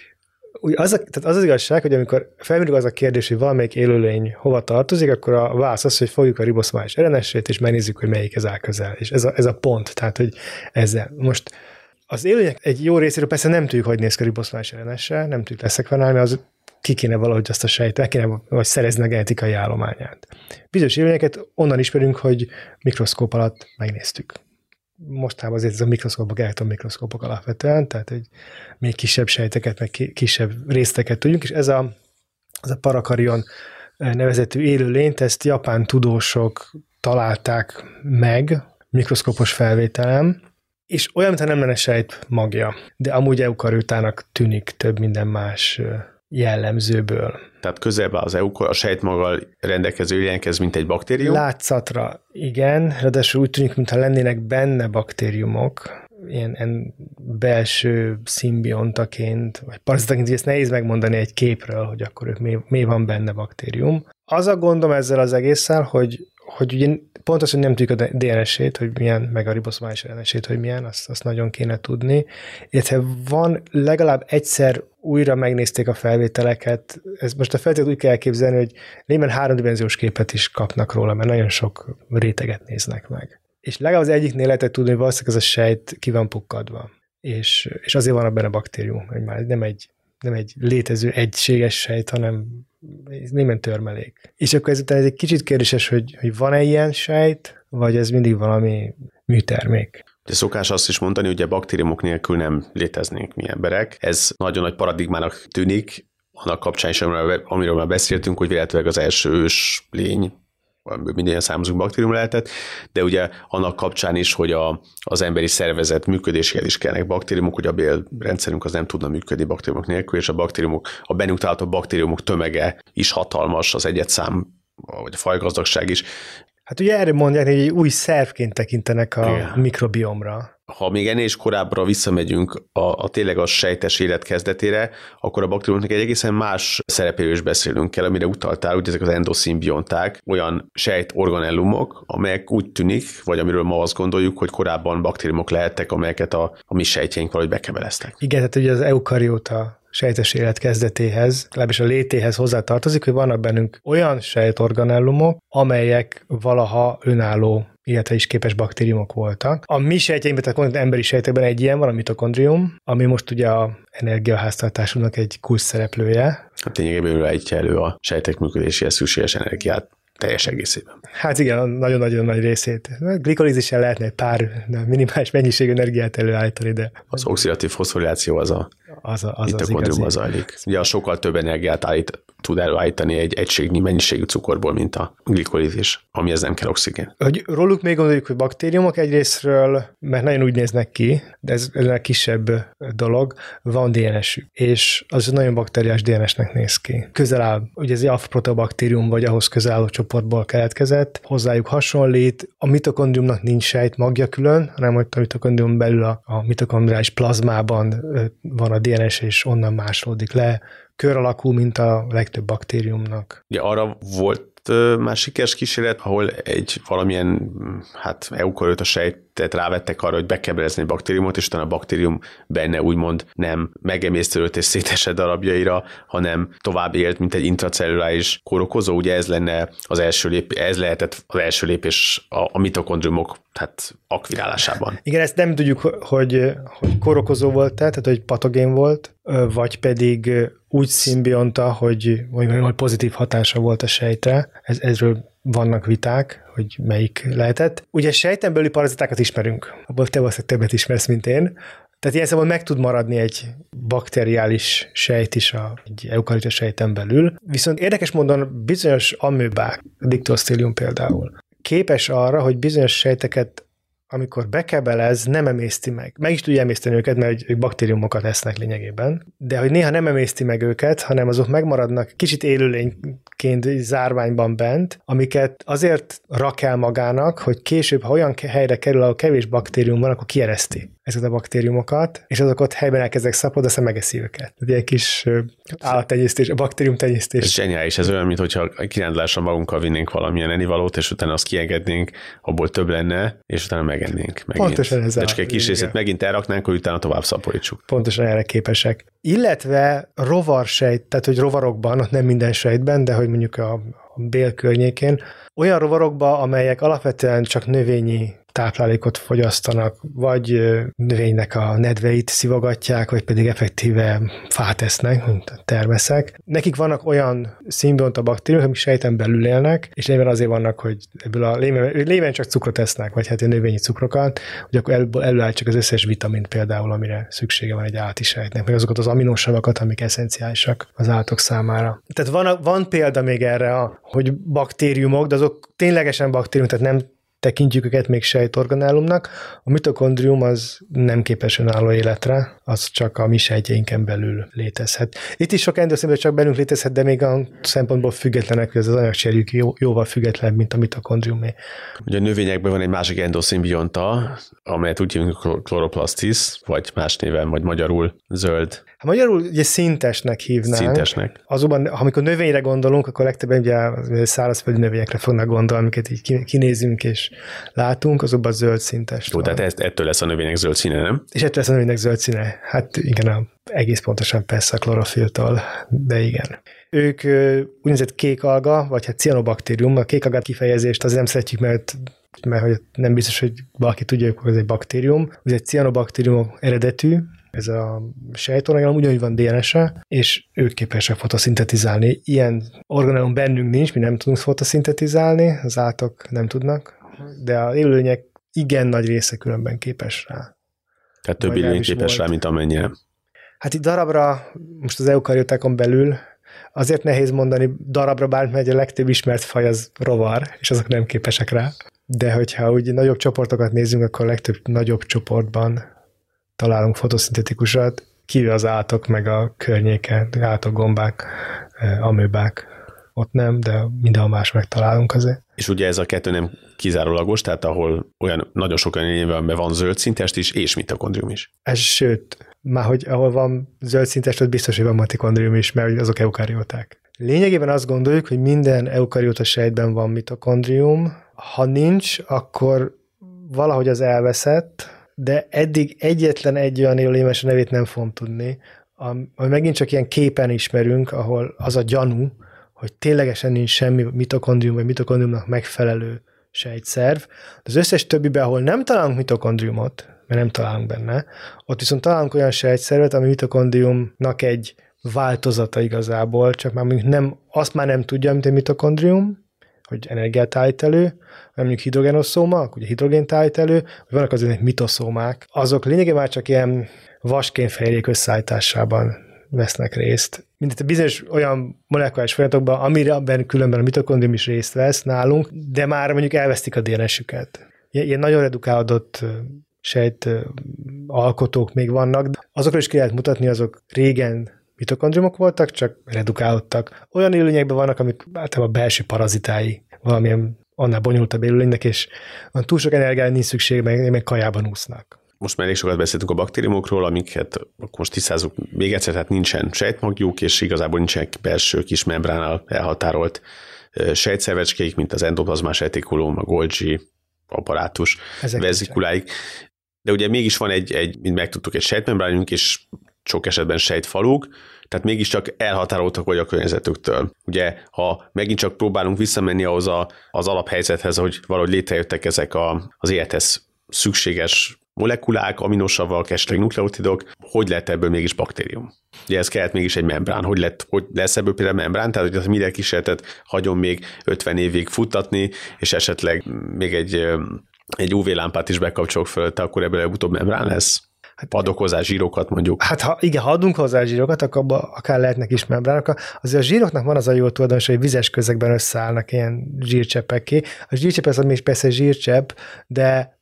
Úgy az, a, tehát az az igazság, hogy amikor felmerül az a kérdés, hogy valamelyik élőlény hova tartozik, akkor a válasz az, hogy fogjuk a riboszmális RNS-ét, és megnézzük, hogy melyik ez áll közel. És ez a, ez a pont, tehát hogy ezzel. Most az élőlények egy jó részéről persze nem tudjuk, hogy néz ki a riboszmális rns nem tudjuk leszekvenálni, az ki kéne valahogy azt a sejt, kéne vagy szerezni a genetikai állományát. Bizonyos élőlényeket onnan ismerünk, hogy mikroszkóp alatt megnéztük. Mostában azért ez a mikroszkópok, mikroszkópok alapvetően, tehát egy még kisebb sejteket, meg kisebb részteket tudjunk, és ez a, ez a parakarion nevezetű élőlényt, ezt japán tudósok találták meg mikroszkópos felvételem, és olyan, mintha nem lenne sejt magja, de amúgy eukariótának tűnik több minden más jellemzőből. Tehát közelben az eukar, a sejtmaggal rendelkező ilyenkez, mint egy baktérium? Látszatra igen, ráadásul úgy tűnik, mintha lennének benne baktériumok, ilyen, ilyen belső szimbiontaként, vagy parazitaként, ezt nehéz megmondani egy képről, hogy akkor ők mi, mi van benne baktérium. Az a gondom ezzel az egésszel, hogy, hogy ugye pontosan nem tudjuk a DNS-ét, hogy milyen, meg a riboszomális RNS-ét, hogy milyen, azt, azt nagyon kéne tudni. Illetve van legalább egyszer újra megnézték a felvételeket, ez most a feltételt úgy kell elképzelni, hogy némen háromdimenziós képet is kapnak róla, mert nagyon sok réteget néznek meg. És legalább az egyiknél lehetett tudni, hogy valószínűleg ez a sejt ki van pukkadva. És, és azért van benne baktérium, hogy már nem egy, nem egy létező egységes sejt, hanem némen törmelék. És akkor ezután ez egy kicsit kérdéses, hogy, hogy van-e ilyen sejt, vagy ez mindig valami műtermék. De szokás azt is mondani, hogy a baktériumok nélkül nem léteznénk mi emberek. Ez nagyon nagy paradigmának tűnik, annak kapcsán is, amiről már beszéltünk, hogy véletlenül az első ős lény minden származunk baktérium lehetett, de ugye annak kapcsán is, hogy a, az emberi szervezet működéséhez is kellnek baktériumok, hogy a bélrendszerünk az nem tudna működni baktériumok nélkül, és a baktériumok, a bennünk található baktériumok tömege is hatalmas, az egyetszám, vagy a fajgazdagság is. Hát ugye erre mondják, hogy egy új szervként tekintenek a Igen. mikrobiomra ha még ennél is korábbra visszamegyünk a, a tényleg a sejtes élet kezdetére, akkor a baktériumoknak egy egészen más szerepéről is beszélünk kell, amire utaltál, hogy ezek az endoszimbionták, olyan sejt organellumok, amelyek úgy tűnik, vagy amiről ma azt gondoljuk, hogy korábban baktériumok lehettek, amelyeket a, a mi sejtjeink valahogy bekebeleztek. Igen, tehát ugye az eukarióta sejtes élet kezdetéhez, legalábbis a létéhez hozzá tartozik, hogy vannak bennünk olyan sejtorganellumok, amelyek valaha önálló illetve is képes baktériumok voltak. A mi sejtjeinkben, tehát mondjuk emberi sejtekben egy ilyen van, a mitokondrium, ami most ugye a energiaháztartásunknak egy kulcs szereplője. Hát lényegében ő állítja elő a sejtek működéséhez szükséges energiát teljes egészében. Hát igen, nagyon-nagyon nagy részét. Glikolízissel lehetne egy pár minimális mennyiségű energiát előállítani, de... Az oxidatív foszforiláció az a, az, a, az, az igazi. zajlik. Ugye a sokkal több energiát állít, tud előállítani egy egységnyi mennyiségű cukorból, mint a glikolízis, ami ez nem kell oxigén. Hogy róluk még gondoljuk, hogy baktériumok egyrésztről, mert nagyon úgy néznek ki, de ez, ez a kisebb dolog, van DNS-ük, és az nagyon bakteriás DNS-nek néz ki. Közel áll, ugye ez egy alfa-protobaktérium, vagy ahhoz közel álló csoportból keletkezett, hozzájuk hasonlít, a mitokondriumnak nincs sejt magja külön, hanem hogy a mitokondrium belül a, a mitokondriális plazmában van a DNS, és onnan másolódik le, kör alakú, mint a legtöbb baktériumnak. Ja, arra volt már sikeres kísérlet, ahol egy valamilyen hát eukariota sejtet rávettek arra, hogy bekebelezni a baktériumot, és utána a baktérium benne úgymond nem megemésztődött és szétesett darabjaira, hanem tovább élt, mint egy intracelluláris kórokozó. Ugye ez lenne az első lépés, ez lehetett az első lépés a, a mitokondriumok tehát akvirálásában. Igen, ezt nem tudjuk, hogy, hogy korokozó volt, tehát hogy patogén volt, vagy pedig úgy szimbionta, hogy, hogy pozitív hatása volt a sejtre. Ez, ezről vannak viták, hogy melyik lehetett. Ugye sejten belüli parazitákat ismerünk, abból te valószínűleg többet ismersz, mint én. Tehát ilyen szemben meg tud maradni egy bakteriális sejt is a, egy eukarita sejten belül. Viszont érdekes módon bizonyos amöbák, a dictostelium például, képes arra, hogy bizonyos sejteket amikor bekebelez, nem emészti meg. Meg is tudja emészteni őket, mert ők baktériumokat esznek lényegében, de hogy néha nem emészti meg őket, hanem azok megmaradnak kicsit élőlényként zárványban bent, amiket azért rak el magának, hogy később, ha olyan helyre kerül, ahol kevés baktérium van, akkor kiereszti ezeket a baktériumokat, és azok ott helyben elkezdek szapod, aztán megeszi őket. Ez egy kis állattenyésztés, a baktérium tenyésztés. Ez zseniális, ez olyan, mintha kirándulásra magunkkal vinnénk valamilyen ennivalót, és utána azt kiengednénk, abból több lenne, és utána megennénk. Megint. Pontosan ez De csak egy kis részét megint elraknánk, hogy utána tovább szaporítsuk. Pontosan erre képesek. Illetve rovarsejt, tehát hogy rovarokban, ott nem minden sejtben, de hogy mondjuk a, a bél környékén, olyan rovarokban, amelyek alapvetően csak növényi táplálékot fogyasztanak, vagy növénynek a nedveit szivogatják, vagy pedig effektíve fát esznek, mint a termeszek. Nekik vannak olyan szimbionta baktériumok, amik sejten belül élnek, és lényben azért vannak, hogy ebből a léven, csak cukrot esznek, vagy hát a növényi cukrokat, hogy akkor elő, előáll csak az összes vitamint például, amire szüksége van egy állati sejtnek, vagy azokat az aminosavakat, amik eszenciálisak az állatok számára. Tehát van, van példa még erre, hogy baktériumok, de azok ténylegesen baktériumok, tehát nem tekintjük őket még sejtorganálumnak. A mitokondrium az nem képes önálló életre, az csak a mi sejtjeinken belül létezhet. Itt is sok endoszimbióta csak bennünk létezhet, de még a szempontból függetlenek, hogy ez az anyagcserjük jó, jóval függetlenebb, mint a mitokondriumé. Ugye a növényekben van egy másik endoszimbionta, amelyet úgy hívunk chloroplastis, vagy más néven, vagy magyarul zöld Hát magyarul ugye szintesnek hívnánk. Szintesnek. Azonban, amikor növényre gondolunk, akkor legtöbben ugye szárazföldi növényekre fognak gondolni, amiket így kinézünk és látunk, azokban zöld szintes. Jó, tehát ezt, ettől lesz a növények zöld színe, nem? És ettől lesz a növénynek zöld színe. Hát igen, egész pontosan persze a klorofiltól, de igen. Ők úgynevezett kék alga, vagy hát cianobaktérium, a kék alga kifejezést azért nem szeretjük, mert mert hogy nem biztos, hogy valaki tudja, hogy ez egy baktérium. Ez egy cianobaktérium eredetű, ez a sejtorganellum ugyanúgy van DNS-e, és ők képesek fotoszintetizálni. Ilyen organellum bennünk nincs, mi nem tudunk fotoszintetizálni, az átok nem tudnak, de a élőlények igen nagy része különben képes rá. Tehát több élőlény képes volt. rá, mint amennyire. Hát itt darabra, most az eukariotákon belül azért nehéz mondani darabra bármit, mert a legtöbb ismert faj az rovar, és azok nem képesek rá. De hogyha úgy nagyobb csoportokat nézzünk, akkor a legtöbb nagyobb csoportban találunk fotoszintetikusat, kivéve az átok, meg a környéken, átok, gombák, amőbák, ott nem, de mindenhol más megtalálunk azért. És ugye ez a kettő nem kizárólagos, tehát ahol olyan nagyon sok olyan lényben van zöld szintest is, és mitokondrium is. Ez sőt, már hogy ahol van zöld szintest, ott biztos, hogy van mitokondrium is, mert azok eukarióták. Lényegében azt gondoljuk, hogy minden eukarióta sejtben van mitokondrium, ha nincs, akkor valahogy az elveszett, de eddig egyetlen egy olyan élőlémes nevét nem fogom tudni, ami megint csak ilyen képen ismerünk, ahol az a gyanú, hogy ténylegesen nincs semmi mitokondrium vagy mitokondriumnak megfelelő sejtszerv. Az összes többiben, ahol nem találunk mitokondriumot, mert nem találunk benne, ott viszont találunk olyan sejtszervet, ami mitokondriumnak egy változata igazából, csak már mondjuk nem, azt már nem tudja, mint egy mitokondrium, hogy energiát állít elő, hanem mondjuk hidrogenoszóma, ugye hidrogént állít elő, vagy vannak azért mitoszómák. Azok lényegében már csak ilyen vaskénfehérjék összeállításában vesznek részt. Mint bizonyos olyan molekuláris folyamatokban, amire különben a mitokondrium is részt vesz nálunk, de már mondjuk elvesztik a DNS-üket. Ilyen nagyon redukálódott sejt alkotók még vannak. Azokról is ki lehet mutatni, azok régen mitokondriumok voltak, csak redukálódtak. Olyan élőlényekben vannak, amik általában a belső parazitái valamilyen annál bonyolultabb élőlénynek, és túl sok energiára nincs szükség, meg, meg kajában úsznak. Most már elég sokat beszéltünk a baktériumokról, amiket akkor most tisztázunk még egyszer, tehát nincsen sejtmagjuk, és igazából nincsenek belső kis membránál elhatárolt sejtszervecskéik, mint az endoplazmás retikulum, a Golgi apparátus, vezikuláik. De ugye mégis van egy, egy mint megtudtuk, egy sejtmembránunk, és sok esetben sejtfaluk, tehát mégiscsak elhatároltak vagy a környezetüktől. Ugye, ha megint csak próbálunk visszamenni ahhoz a, az alaphelyzethez, hogy valahogy létrejöttek ezek a, az élethez szükséges molekulák, aminosavak, esetleg nukleotidok, hogy lett ebből mégis baktérium? Ugye ez kellett mégis egy membrán. Hogy, lett, hogy lesz ebből például membrán? Tehát, hogy minden kísérletet hagyom még 50 évig futtatni, és esetleg még egy, egy UV lámpát is bekapcsolok föl, akkor ebből utóbb membrán lesz? Hát, adok hozzá zsírokat mondjuk. Hát ha, igen, ha adunk hozzá zsírokat, akkor abba akár lehetnek is membránok. Azért a zsíroknak van az a jó tulajdonság, hogy vizes közegben összeállnak ilyen zsírcsepekké. A zsírcsepp az még persze zsírcsepp, de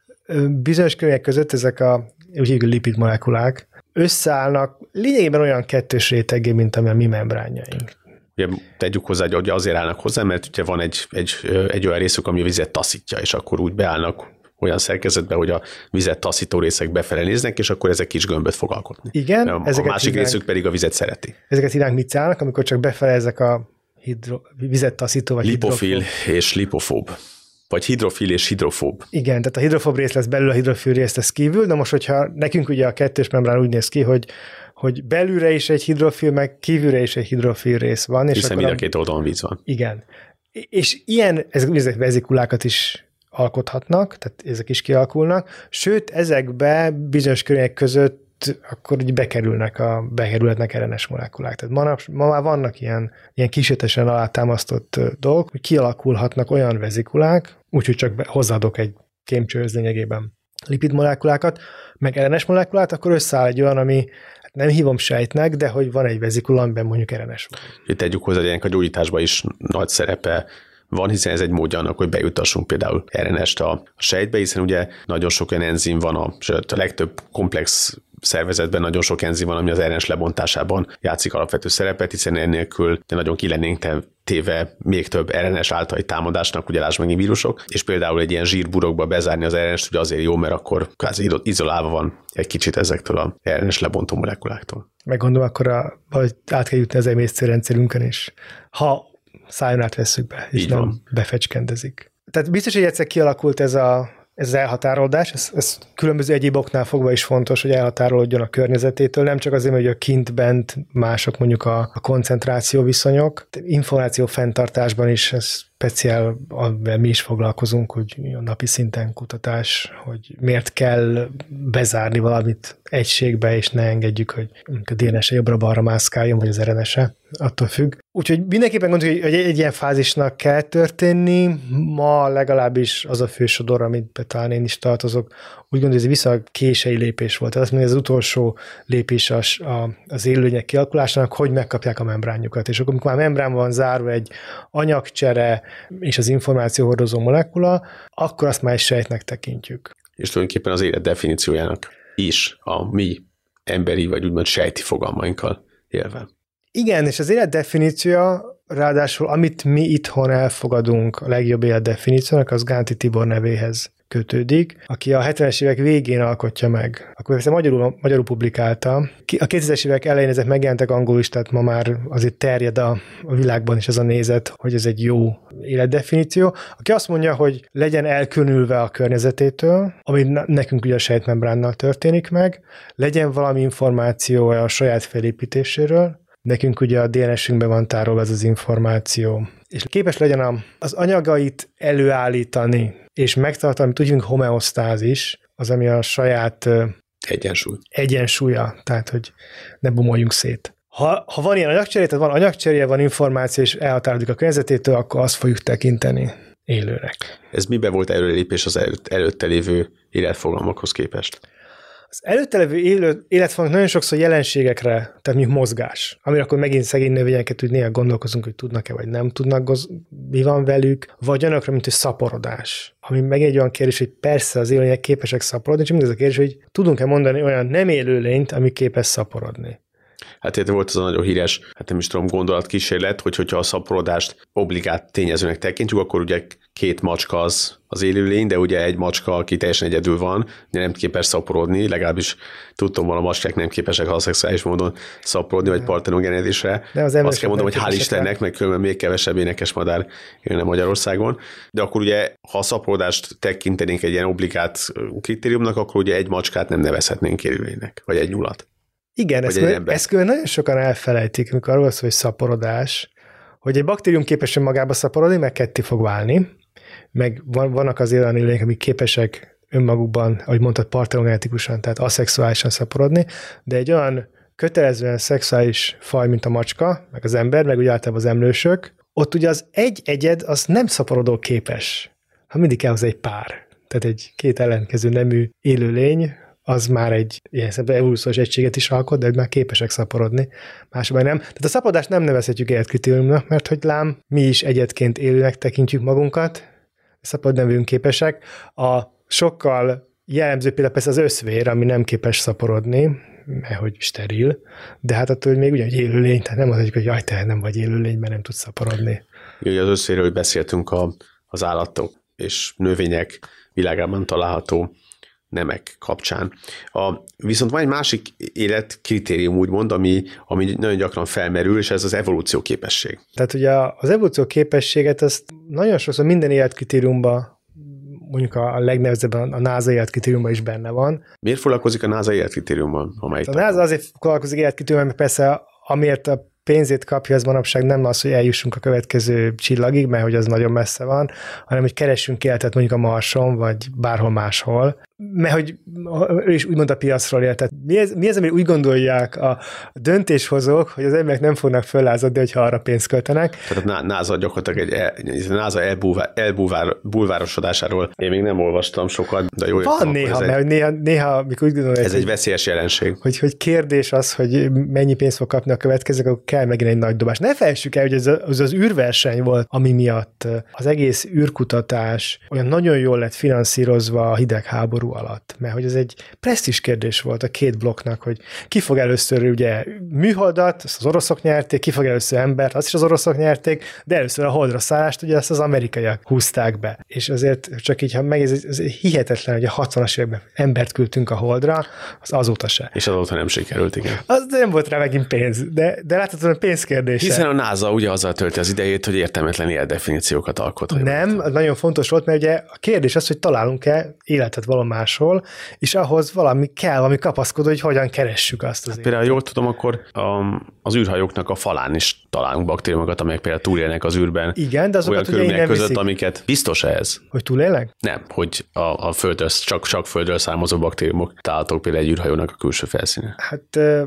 bizonyos körülmények között ezek a úgy hívjuk lipid molekulák összeállnak lényegében olyan kettős rétegé, mint ami a mi membránjaink. Ugye tegyük hozzá, hogy azért állnak hozzá, mert ugye van egy, egy, egy olyan részük, ami a vizet taszítja, és akkor úgy beállnak olyan szerkezetbe, hogy a vizet taszító részek befele néznek, és akkor ezek kis gömböt fog alkotni. Igen. A, a másik hívnánk, részük pedig a vizet szereti. Ezeket hívnánk micának, amikor csak befele ezek a hidro, vizet taszító, vagy Lipofil hidrofób. és lipofób. Vagy hidrofil és hidrofób. Igen, tehát a hidrofób rész lesz belül, a hidrofil rész lesz kívül, de most, hogyha nekünk ugye a kettős membrán úgy néz ki, hogy hogy belülre is egy hidrofil, meg kívülre is egy hidrofil rész van. És Hiszen mind a két oldalon víz van. Igen. És ilyen, ezek vezikulákat is alkothatnak, tehát ezek is kialakulnak, sőt, ezekbe bizonyos körülmények között akkor így bekerülnek a, bekerülhetnek RNS molekulák. Tehát ma, ma már vannak ilyen, ilyen kísérletesen alátámasztott dolgok, hogy kialakulhatnak olyan vezikulák, úgyhogy csak hozzáadok egy kémcsőhöz lényegében lipidmolekulákat, meg RNS molekulát, akkor összeáll egy olyan, ami hát nem hívom sejtnek, de hogy van egy vezikula, amiben mondjuk RNS van. Itt tegyük hozzá, hogy a gyógyításban is nagy szerepe van, hiszen ez egy módja annak, hogy bejutassunk például RNS-t a sejtbe, hiszen ugye nagyon sok olyan enzim van, a, sőt a legtöbb komplex szervezetben nagyon sok enzim van, ami az RNS lebontásában játszik alapvető szerepet, hiszen ennélkül de nagyon ki lennénk téve még több RNS általi támadásnak, ugye lásd meg vírusok, és például egy ilyen zsírburokba bezárni az RNS-t ugye azért jó, mert akkor kvázi izolálva van egy kicsit ezektől a RNS lebontó molekuláktól. Meg gondolom, akkor a, vagy át kell jutni az emésztőrendszerünkön is. Ha szájon át veszük be, és Így nem van. befecskendezik. Tehát biztos, hogy egyszer kialakult ez a ez az elhatárolódás, ez, ez különböző egyéb oknál fogva is fontos, hogy elhatárolódjon a környezetétől, nem csak azért, hogy a kint-bent mások mondjuk a, a koncentráció viszonyok, információ fenntartásban is ez speciál, amivel mi is foglalkozunk, hogy a napi szinten kutatás, hogy miért kell bezárni valamit egységbe, és ne engedjük, hogy a DNS-e jobbra-balra mászkáljon, vagy az rns -e, attól függ. Úgyhogy mindenképpen gondoljuk, hogy egy, egy ilyen fázisnak kell történni. Ma legalábbis az a fősodor, amit talán én is tartozok, úgy gondolom, hogy ez viszonylag kései lépés volt. Tehát azt mondja, az utolsó lépés az, az élőlények kialakulásának, hogy megkapják a membránjukat. És akkor, amikor már membrán van zárva egy anyagcsere és az információ hordozó molekula, akkor azt már egy sejtnek tekintjük. És tulajdonképpen az élet definíciójának is a mi emberi, vagy úgymond sejti fogalmainkkal élve. Igen, és az élet definíciója, ráadásul amit mi itthon elfogadunk a legjobb élet definíciónak, az Gánti Tibor nevéhez kötődik, aki a 70-es évek végén alkotja meg. Akkor ezt magyarul, magyarul publikálta. A 2000-es évek elején ezek megjelentek angolul is, tehát ma már azért terjed a, a világban is ez a nézet, hogy ez egy jó életdefiníció. Aki azt mondja, hogy legyen elkülönülve a környezetétől, ami nekünk ugye a sejtmembránnal történik meg, legyen valami információ a saját felépítéséről, Nekünk ugye a DNS-ünkben van tárolva ez az információ, és képes legyen az anyagait előállítani, és megtartani, tudjunk homeosztázis, az, ami a saját Egyensúly. Egyensúlya, tehát hogy ne bumoljunk szét. Ha, ha van ilyen anyagcseré, tehát van anyagcseré, van információ, és elhatárolódik a környezetétől, akkor azt fogjuk tekinteni élőnek. Ez miben volt előlépés az előtt, előtte lévő életfogalmakhoz képest? Az előtte levő élő, nagyon sokszor jelenségekre, tehát mondjuk mozgás, amire akkor megint szegény növényeket úgy néha gondolkozunk, hogy tudnak-e vagy nem tudnak, mi van velük, vagy olyanokra, mint egy szaporodás. Ami meg egy olyan kérdés, hogy persze az élőlények képesek szaporodni, csak ez a kérdés, hogy tudunk-e mondani olyan nem élőlényt, ami képes szaporodni. Hát itt volt az a nagyon híres, hát nem is tudom, gondolatkísérlet, hogy hogyha a szaporodást obligát tényezőnek tekintjük, akkor ugye két macska az, az élőlény, de ugye egy macska, aki teljesen egyedül van, nem képes szaporodni, legalábbis tudtam, hogy a macskák nem képesek szexuális módon szaporodni, vagy partenogenezésre. De az Azt kell mondom, hogy hál' Istennek, meg különben még kevesebb énekes madár jönne Magyarországon. De akkor ugye, ha a szaporodást tekintenénk egy ilyen obligát kritériumnak, akkor ugye egy macskát nem nevezhetnénk élőlénynek, vagy egy nyulat. Igen, ezt, ezt nagyon sokan elfelejtik, amikor arról szól, hogy szaporodás, hogy egy baktérium képes magába szaporodni, meg ketté fog válni, meg van, vannak az olyan élőlények, amik képesek önmagukban, ahogy mondtad, partenonetikusan, tehát aszexuálisan szaporodni, de egy olyan kötelezően szexuális faj, mint a macska, meg az ember, meg úgy általában az emlősök, ott ugye az egy egyed az nem szaporodó képes, ha mindig kell az egy pár. Tehát egy két ellenkező nemű élőlény, az már egy ilyen szemben evolúciós egységet is alkot, de már képesek szaporodni, másban nem. Tehát a szapodást nem nevezhetjük életkritériumnak, mert hogy lám, mi is egyetként élőnek tekintjük magunkat, szapod nevünk képesek. A sokkal jellemző például persze az összvér, ami nem képes szaporodni, mert hogy steril, de hát attól hogy még ugyanúgy élőlény, tehát nem az, hogy jaj, te nem vagy élőlény, mert nem tudsz szaporodni. Ugye az összvéről beszéltünk a, az állatok és növények világában található nemek kapcsán. A, viszont van egy másik életkritérium, úgymond, ami, ami nagyon gyakran felmerül, és ez az evolúció képesség. Tehát ugye az evolúció képességet azt nagyon sokszor minden életkritériumban mondjuk a legnehezebb a NASA életkritériumban is benne van. Miért foglalkozik a NASA életkritériumban? A NASA azért foglalkozik életkritériumban, mert persze amiért a pénzét kapja, az manapság nem az, hogy eljussunk a következő csillagig, mert hogy az nagyon messze van, hanem hogy keressünk életet mondjuk a Marson, vagy bárhol máshol mert hogy ő is úgymond a piacról él. Tehát mi ez, mi ez, ami úgy gondolják a döntéshozók, hogy az emberek nem fognak föllázadni, hogyha arra pénzt költenek. Tehát a NASA gyakorlatilag egy, egy NASA elbúvár, elbúvárosodásáról én még nem olvastam sokat, de jó. Van néha, mert egy, néha, néha, mikor úgy gondolják, ez egy veszélyes jelenség. Hogy, hogy kérdés az, hogy mennyi pénzt fog kapni a következők, akkor kell megint egy nagy dobás. Ne felejtsük el, hogy ez az, az űrverseny volt, ami miatt az egész űrkutatás olyan nagyon jól lett finanszírozva a hidegháború háború alatt, mert hogy ez egy presztis kérdés volt a két blokknak, hogy ki fog először ugye műholdat, azt az oroszok nyerték, ki fog először embert, azt is az oroszok nyerték, de először a holdra szállást ugye ezt az amerikaiak húzták be. És azért csak így, ha meg ez, ez hihetetlen, hogy a 60-as években embert küldtünk a holdra, az azóta se. És azóta nem sikerült, igen. Az nem volt rá megint pénz, de, de láthatod, a pénzkérdés. Hiszen a NASA ugye azzal tölti az idejét, hogy értelmetlen ilyen definíciókat alkot. Nem, nagyon fontos volt, mert ugye a kérdés az, hogy találunk-e életet valami máshol, és ahhoz valami kell, valami kapaszkodó, hogy hogyan keressük azt. Az hát például jól tudom, akkor a, az űrhajóknak a falán is találunk baktériumokat, amelyek például túlélnek az űrben. Igen, de azokat olyan körülmények között, viszik. amiket biztos ez. Hogy túlélnek? Nem, hogy a, a földről, csak, csak földről származó baktériumok találhatók például egy űrhajónak a külső felszíne. Hát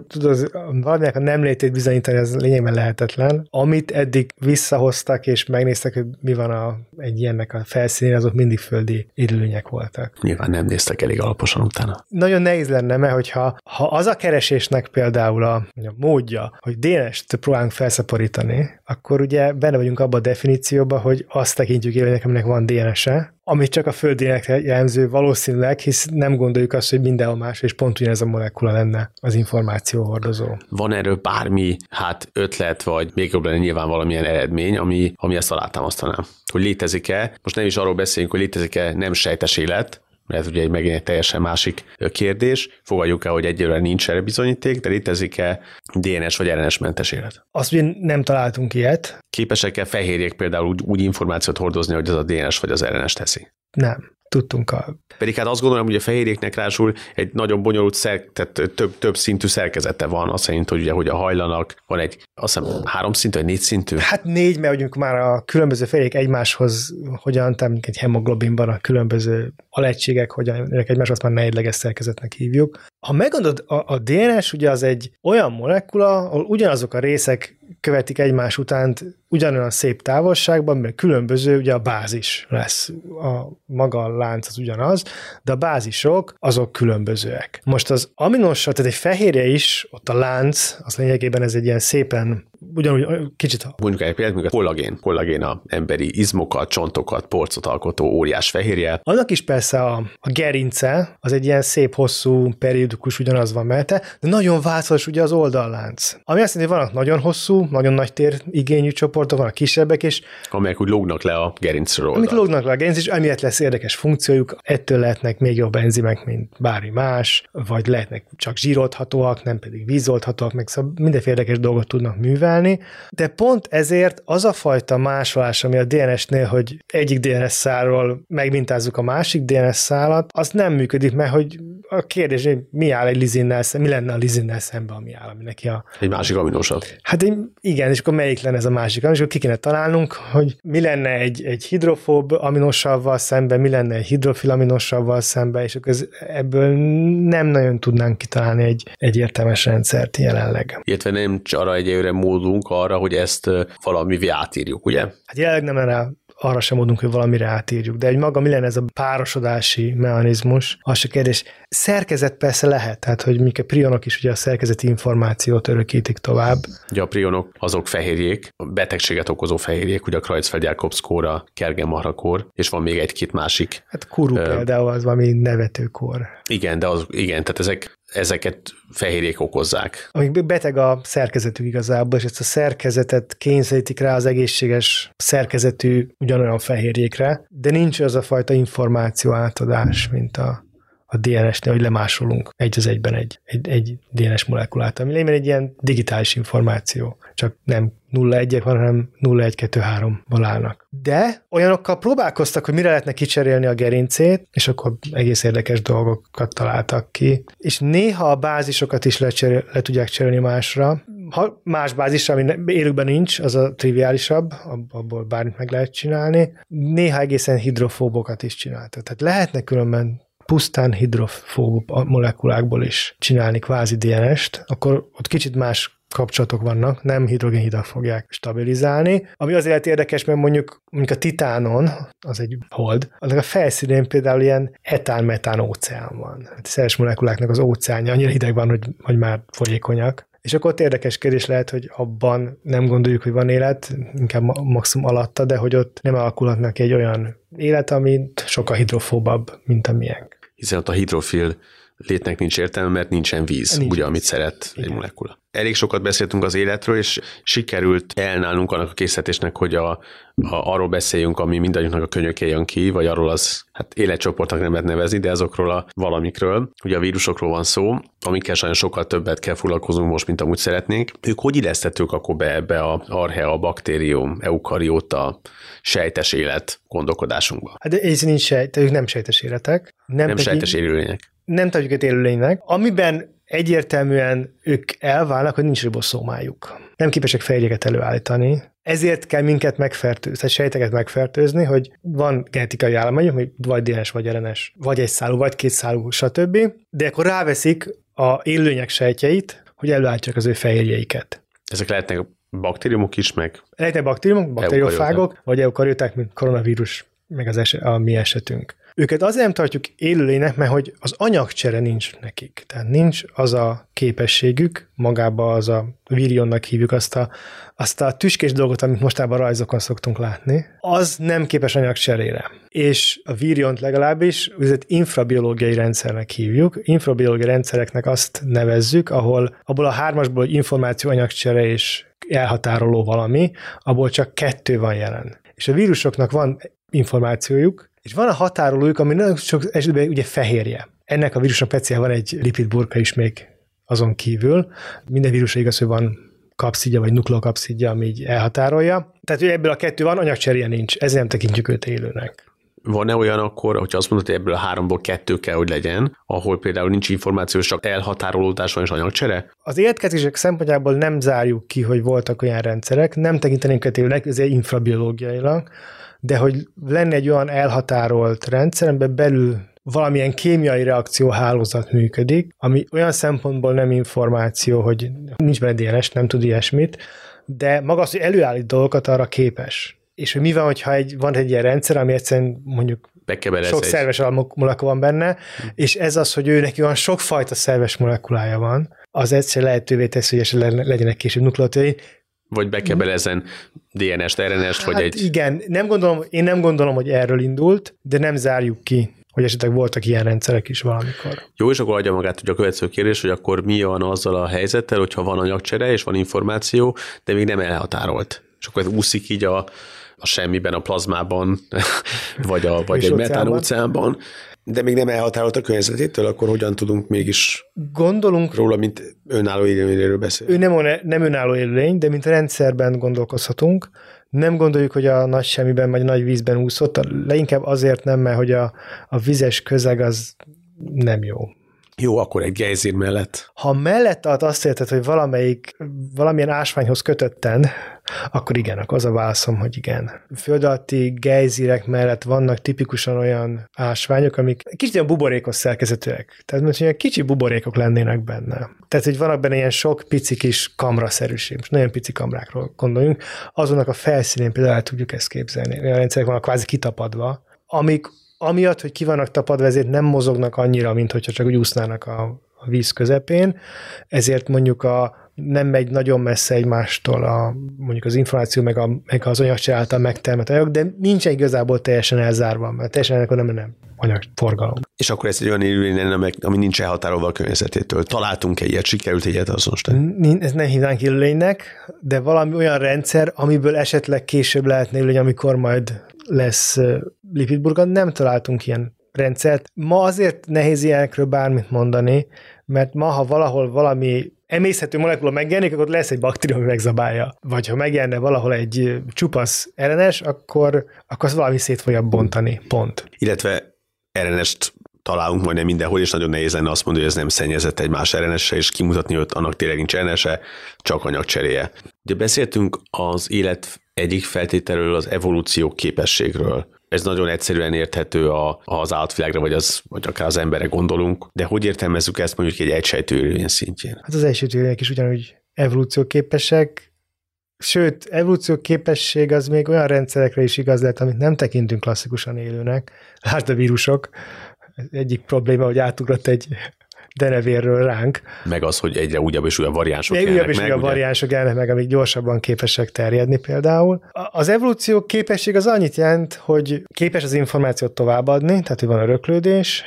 tudod, valaminek a nem létét bizonyítani, ez lényegben lehetetlen. Amit eddig visszahoztak és megnéztek, hogy mi van a, egy ilyennek a felszínén, azok mindig földi élőlények voltak. Nyilván nem néztek elég alaposan utána. Nagyon nehéz lenne, mert hogyha ha az a keresésnek például a, a módja, hogy DNS-t próbálunk felszaporítani, akkor ugye benne vagyunk abban a definícióban, hogy azt tekintjük élőnek, aminek van DNS-e, amit csak a földének jellemző valószínűleg, hisz nem gondoljuk azt, hogy mindenhol más, és pont ugyanez a molekula lenne az információ hordozó. Van erről bármi hát ötlet, vagy még jobb lenne nyilván valamilyen eredmény, ami, ami ezt alátámasztaná? Hogy létezik-e, most nem is arról beszéljünk, hogy létezik-e nem sejtes élet, ez ugye egy megint egy teljesen másik kérdés. Fogadjuk el, hogy egyelőre nincs erre bizonyíték, de létezik-e DNS vagy RNS-mentes élet? Azt ugye nem találtunk ilyet. Képesek-e fehérjék például úgy, úgy információt hordozni, hogy az a DNS vagy az RNS teszi? Nem tudtunk a... Pedig hát azt gondolom, hogy a fehérjéknek rásul egy nagyon bonyolult, szer, tehát több, több szintű szerkezete van, azt szerint, hogy ugye, hogy a hajlanak van egy, azt hiszem, három szintű, vagy négy szintű? Hát négy, mert mondjuk már a különböző fehérjék egymáshoz hogyan, tehát egy hemoglobinban a különböző alegységek, hogyan egymáshoz már nehédleges szerkezetnek hívjuk. Ha meggondolod, a, a DNS ugye az egy olyan molekula, ahol ugyanazok a részek követik egymás után ugyanolyan szép távolságban, mert különböző, ugye a bázis lesz. A maga a lánc az ugyanaz, de a bázisok azok különbözőek. Most az aminosav, tehát egy fehérje is, ott a lánc, az lényegében ez egy ilyen szépen ugyanúgy kicsit... Mondjuk egy példát, a kollagén. Kollagén a emberi izmokat, csontokat, porcot alkotó óriás fehérje. Annak is persze a, a gerince, az egy ilyen szép, hosszú, periódikus ugyanaz van mellette, de nagyon változat ugye az oldallánc. Ami azt jelenti, hogy vannak nagyon hosszú, nagyon nagy tér igényű csoportok, vannak kisebbek is. Amelyek úgy lógnak le a gerincről. Amik lógnak le a gerinc, és emiatt lesz érdekes funkciójuk, ettől lehetnek még jobb enzimek, mint bármi más, vagy lehetnek csak zsíroldhatóak, nem pedig vízoldhatóak, meg szóval mindenféle érdekes dolgot tudnak művelni művelni, de pont ezért az a fajta másolás, ami a DNS-nél, hogy egyik DNS szálról megmintázzuk a másik DNS szálat, az nem működik, mert hogy a kérdés, hogy mi áll egy lizinnel mi lenne a lizinnel szemben, ami áll, ami neki a... Egy másik aminosav. Hát igen, és akkor melyik lenne ez a másik? És akkor ki kéne találnunk, hogy mi lenne egy, egy hidrofób aminosavval szemben, mi lenne egy hidrofil aminosavval szemben, és akkor ez, ebből nem nagyon tudnánk kitalálni egy, egy értelmes rendszert jelenleg. Illetve nem arra egyelőre módunk arra, hogy ezt valamivé átírjuk, ugye? Hát jelenleg nem lenne arra sem mondunk, hogy valamire átírjuk. De egy maga mi lenne ez a párosodási mechanizmus, az se kérdés. Szerkezet persze lehet, tehát hogy mik a prionok is ugye a szerkezeti információt örökítik tovább. Ugye a prionok azok fehérjék, betegséget okozó fehérjék, ugye a Kreutzfeldt-Jakobs kóra, Kergen-Marha és van még egy-két másik. Hát kuru uh, például az valami nevetőkor. Igen, de az, igen, tehát ezek ezeket fehérjék okozzák. Amíg beteg a szerkezetű igazából, és ezt a szerkezetet kényszerítik rá az egészséges szerkezetű ugyanolyan fehérjékre, de nincs az a fajta információ átadás, mint a a DNS-nél, hogy lemásolunk egy az egyben egy, egy, egy DNS molekulát, ami lényegében egy ilyen digitális információ, csak nem 0-1-ek van, hanem 0-1-2-3-val állnak. De olyanokkal próbálkoztak, hogy mire lehetne kicserélni a gerincét, és akkor egész érdekes dolgokat találtak ki. És néha a bázisokat is lecserél, le tudják cserélni másra. Ha más bázis, ami élőben nincs, az a triviálisabb, abból bármit meg lehet csinálni. Néha egészen hidrofóbokat is csináltak. Tehát lehetne különben pusztán hidrofób molekulákból is csinálni kvázi DNS-t, akkor ott kicsit más kapcsolatok vannak, nem hidrogénhidak fogják stabilizálni. Ami azért érdekes, mert mondjuk, mondjuk a titánon, az egy hold, annak a felszínén például ilyen etán-metán óceán van. Hát szeres molekuláknak az óceánja annyira hideg van, hogy, hogy már folyékonyak. És akkor ott érdekes kérdés lehet, hogy abban nem gondoljuk, hogy van élet, inkább maximum alatta, de hogy ott nem alakulhatnak egy olyan élet, ami sokkal hidrofóbabb, mint a miénk hiszen ott a hidrofil létnek nincs értelme, mert nincsen víz, nincs ugye, amit szeret Igen. egy molekula. Elég sokat beszéltünk az életről, és sikerült elnálnunk annak a készítésnek, hogy a, a, arról beszéljünk, ami mindannyiunknak a könyöke jön ki, vagy arról az, hát életcsoportnak nem lehet nevezni, de azokról a valamikről. Ugye a vírusokról van szó, amikkel sajnos sokkal többet kell foglalkozunk most, mint amúgy szeretnénk. Ők hogy illesztetők akkor be ebbe a archea, baktérium, eukarióta, sejtes élet gondolkodásunkba? Hát ez nincs sejt, ők nem sejtes életek. Nem, nem sejtes élőlények. Nem tudjuk őket élőlénynek. Amiben egyértelműen ők elválnak, hogy nincs riboszómájuk. Nem képesek fehérjéket előállítani, ezért kell minket megfertőzni, tehát sejteket megfertőzni, hogy van genetikai állományok, hogy vagy DNS, vagy RNS, vagy egy szálú, vagy két szálú, stb. De akkor ráveszik a élőnyek sejtjeit, hogy előállítsák az ő fehérjeiket. Ezek lehetnek baktériumok is, meg... Lehetnek baktériumok, bakteriofágok, vagy eukarioták, mint koronavírus, meg az eset, a mi esetünk. Őket azért nem tartjuk élőlénynek, mert hogy az anyagcsere nincs nekik. Tehát nincs az a képességük, magába az a virionnak hívjuk azt a, azt a tüskés dolgot, amit mostában rajzokon szoktunk látni, az nem képes anyagcserére. És a viriont legalábbis úgynevezett infrabiológiai rendszernek hívjuk. Infrabiológiai rendszereknek azt nevezzük, ahol abból a hármasból információ anyagcsere és elhatároló valami, abból csak kettő van jelen. És a vírusoknak van információjuk, és van a határolójuk, ami nagyon sok esetben ugye fehérje. Ennek a vírusnak speciál van egy lipidburka is még azon kívül. Minden vírusra igaz, hogy van kapszidja vagy nukleokapszidja, ami így elhatárolja. Tehát hogy ebből a kettő van, anyagcserje nincs, ezért nem tekintjük őt élőnek. Van-e olyan akkor, hogyha azt mondod, hogy ebből a háromból kettő kell, hogy legyen, ahol például nincs információ, csak elhatárolódás van és anyagcsere? Az életkezések szempontjából nem zárjuk ki, hogy voltak olyan rendszerek, nem tekintenénk őt élőnek, ezért infrabiológiailag, de hogy lenne egy olyan elhatárolt rendszer, amiben belül valamilyen kémiai reakcióhálózat működik, ami olyan szempontból nem információ, hogy nincs benne DNS, nem tud ilyesmit, de maga az, hogy előállít dolgokat, arra képes. És hogy mi van, hogyha egy, van egy ilyen rendszer, ami egyszerűen mondjuk sok egy. szerves molekula van benne, hm. és ez az, hogy ő neki olyan sokfajta szerves molekulája van, az egyszer lehetővé teszi, hogy esetleg legyenek később nukleotidai, vagy bekebelezen DNS-t, RNS-t, hát vagy egy... igen, nem gondolom, én nem gondolom, hogy erről indult, de nem zárjuk ki, hogy esetleg voltak ilyen rendszerek is valamikor. Jó, és akkor adja magát hogy a következő kérdés, hogy akkor mi van azzal a helyzettel, hogyha van anyagcsere és van információ, de még nem elhatárolt. És akkor ez úszik így a, a semmiben, a plazmában, vagy, a, vagy egy metán óceánban, de még nem elhatárolt a környezetétől, akkor hogyan tudunk mégis Gondolunk róla, mint önálló élőlényről beszélni? Ő nem, nem önálló élőlény, de mint rendszerben gondolkozhatunk. Nem gondoljuk, hogy a nagy semmiben vagy a nagy vízben úszott, leginkább azért nem, mert hogy a, a vizes közeg az nem jó. Jó, akkor egy gejzír mellett. Ha mellett azt érted, hogy valamelyik, valamilyen ásványhoz kötötten, akkor igen, akkor az a válaszom, hogy igen. Föld alatti gejzírek mellett vannak tipikusan olyan ásványok, amik kicsit olyan buborékos szerkezetűek. Tehát most ilyen kicsi buborékok lennének benne. Tehát, hogy vannak benne ilyen sok pici kis kamraszerűség. Most nagyon pici kamrákról gondoljunk. Azonnak a felszínén például el tudjuk ezt képzelni. Olyan rendszerek vannak kvázi kitapadva, amik amiatt, hogy ki vannak tapadva, nem mozognak annyira, mint hogyha csak úgy úsznának a, a víz közepén, ezért mondjuk a, nem megy nagyon messze egymástól a, mondjuk az információ, meg, a, meg az anyagcsere által megtermelt anyag, de nincs igazából teljesen elzárva, mert teljesen ennek nem, nem anyagforgalom. És akkor ez egy olyan élőlény lenne, ami nincs elhatárolva a környezetétől. Találtunk egy ilyet, sikerült egy ilyet azonosítani? Ez nem hívnánk élőlénynek, de valami olyan rendszer, amiből esetleg később lehetne élőlény, amikor majd lesz lipidburgan, nem találtunk ilyen rendszert. Ma azért nehéz ilyenekről bármit mondani, mert ma, ha valahol valami emészhető molekula megjelenik, akkor lesz egy baktérium, ami megzabálja. Vagy ha megjelenne valahol egy csupasz RNS, akkor, akkor az valami szét fogja bontani. Pont. Illetve RNS-t találunk majdnem mindenhol, és nagyon nehéz lenne azt mondani, hogy ez nem szennyezett egy más rns és kimutatni, hogy annak tényleg nincs rns csak anyagcseréje. Ugye beszéltünk az élet egyik feltételről, az evolúció képességről. Ez nagyon egyszerűen érthető a, az állatvilágra, vagy, az, vagy akár az emberre gondolunk, de hogy értelmezzük ezt mondjuk egy egysejtő élőlény szintjén? Hát az egysejtő is ugyanúgy evolúcióképesek, sőt, evolúcióképesség az még olyan rendszerekre is igaz lehet, amit nem tekintünk klasszikusan élőnek. Lásd a vírusok, egyik probléma, hogy átugrott egy denevérről ránk. Meg az, hogy egyre újabb és újabb variánsok Egy újabb és újabb variánsok jelennek meg, amik gyorsabban képesek terjedni például. Az evolúció képesség az annyit jelent, hogy képes az információt továbbadni, tehát hogy van öröklődés,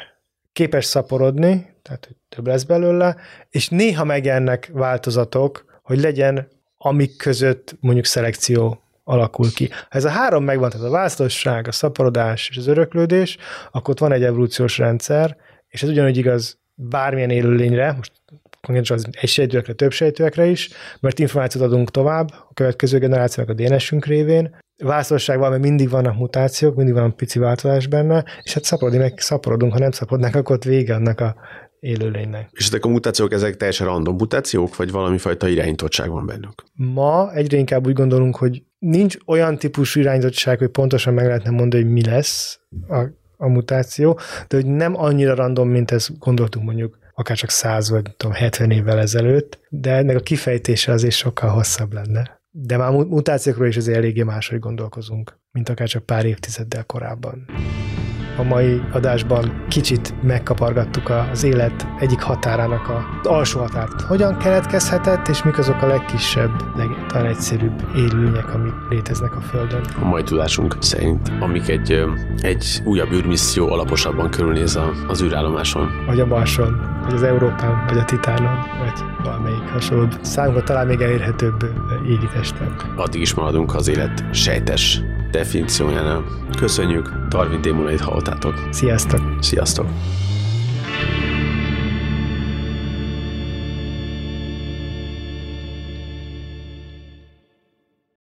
képes szaporodni, tehát hogy több lesz belőle, és néha megjelennek változatok, hogy legyen amik között mondjuk szelekció alakul ki. Ha ez a három megvan, tehát a választosság, a szaporodás és az öröklődés, akkor ott van egy evolúciós rendszer, és ez ugyanúgy igaz bármilyen élőlényre, most konkrétan az egysejtőekre, többsejtőekre is, mert információt adunk tovább a következő generációnak a DNS-ünk révén. Van, mert mindig vannak mutációk, mindig van pici változás benne, és hát szaporodni meg szaporodunk, ha nem szaporodnánk, akkor ott vége annak a élőlénynek. És ezek a mutációk, ezek teljesen random mutációk, vagy valami fajta irányítottság van bennük? Ma egyre inkább úgy gondolunk, hogy nincs olyan típusú irányítottság, hogy pontosan meg lehetne mondani, hogy mi lesz a, a mutáció, de hogy nem annyira random, mint ezt gondoltuk mondjuk akár csak 100 vagy tudom, 70 évvel ezelőtt, de ennek a kifejtése azért sokkal hosszabb lenne. De már mutációkról is azért eléggé máshogy gondolkozunk, mint akár csak pár évtizeddel korábban a mai adásban kicsit megkapargattuk az élet egyik határának az alsó határt. Hogyan keletkezhetett, és mik azok a legkisebb, talán egyszerűbb élőlények, amik léteznek a Földön. A mai tudásunk szerint, amik egy, egy újabb űrmisszió alaposabban körülnéz az űrállomáson. Vagy a Marson, vagy az Európán, vagy a Titánon, vagy valamelyik hasonló. Számunkra talán még elérhetőbb égitesten. Addig is maradunk az élet sejtes definíciójánál. Köszönjük, Darwin démonait hallottátok. Sziasztok! Sziasztok!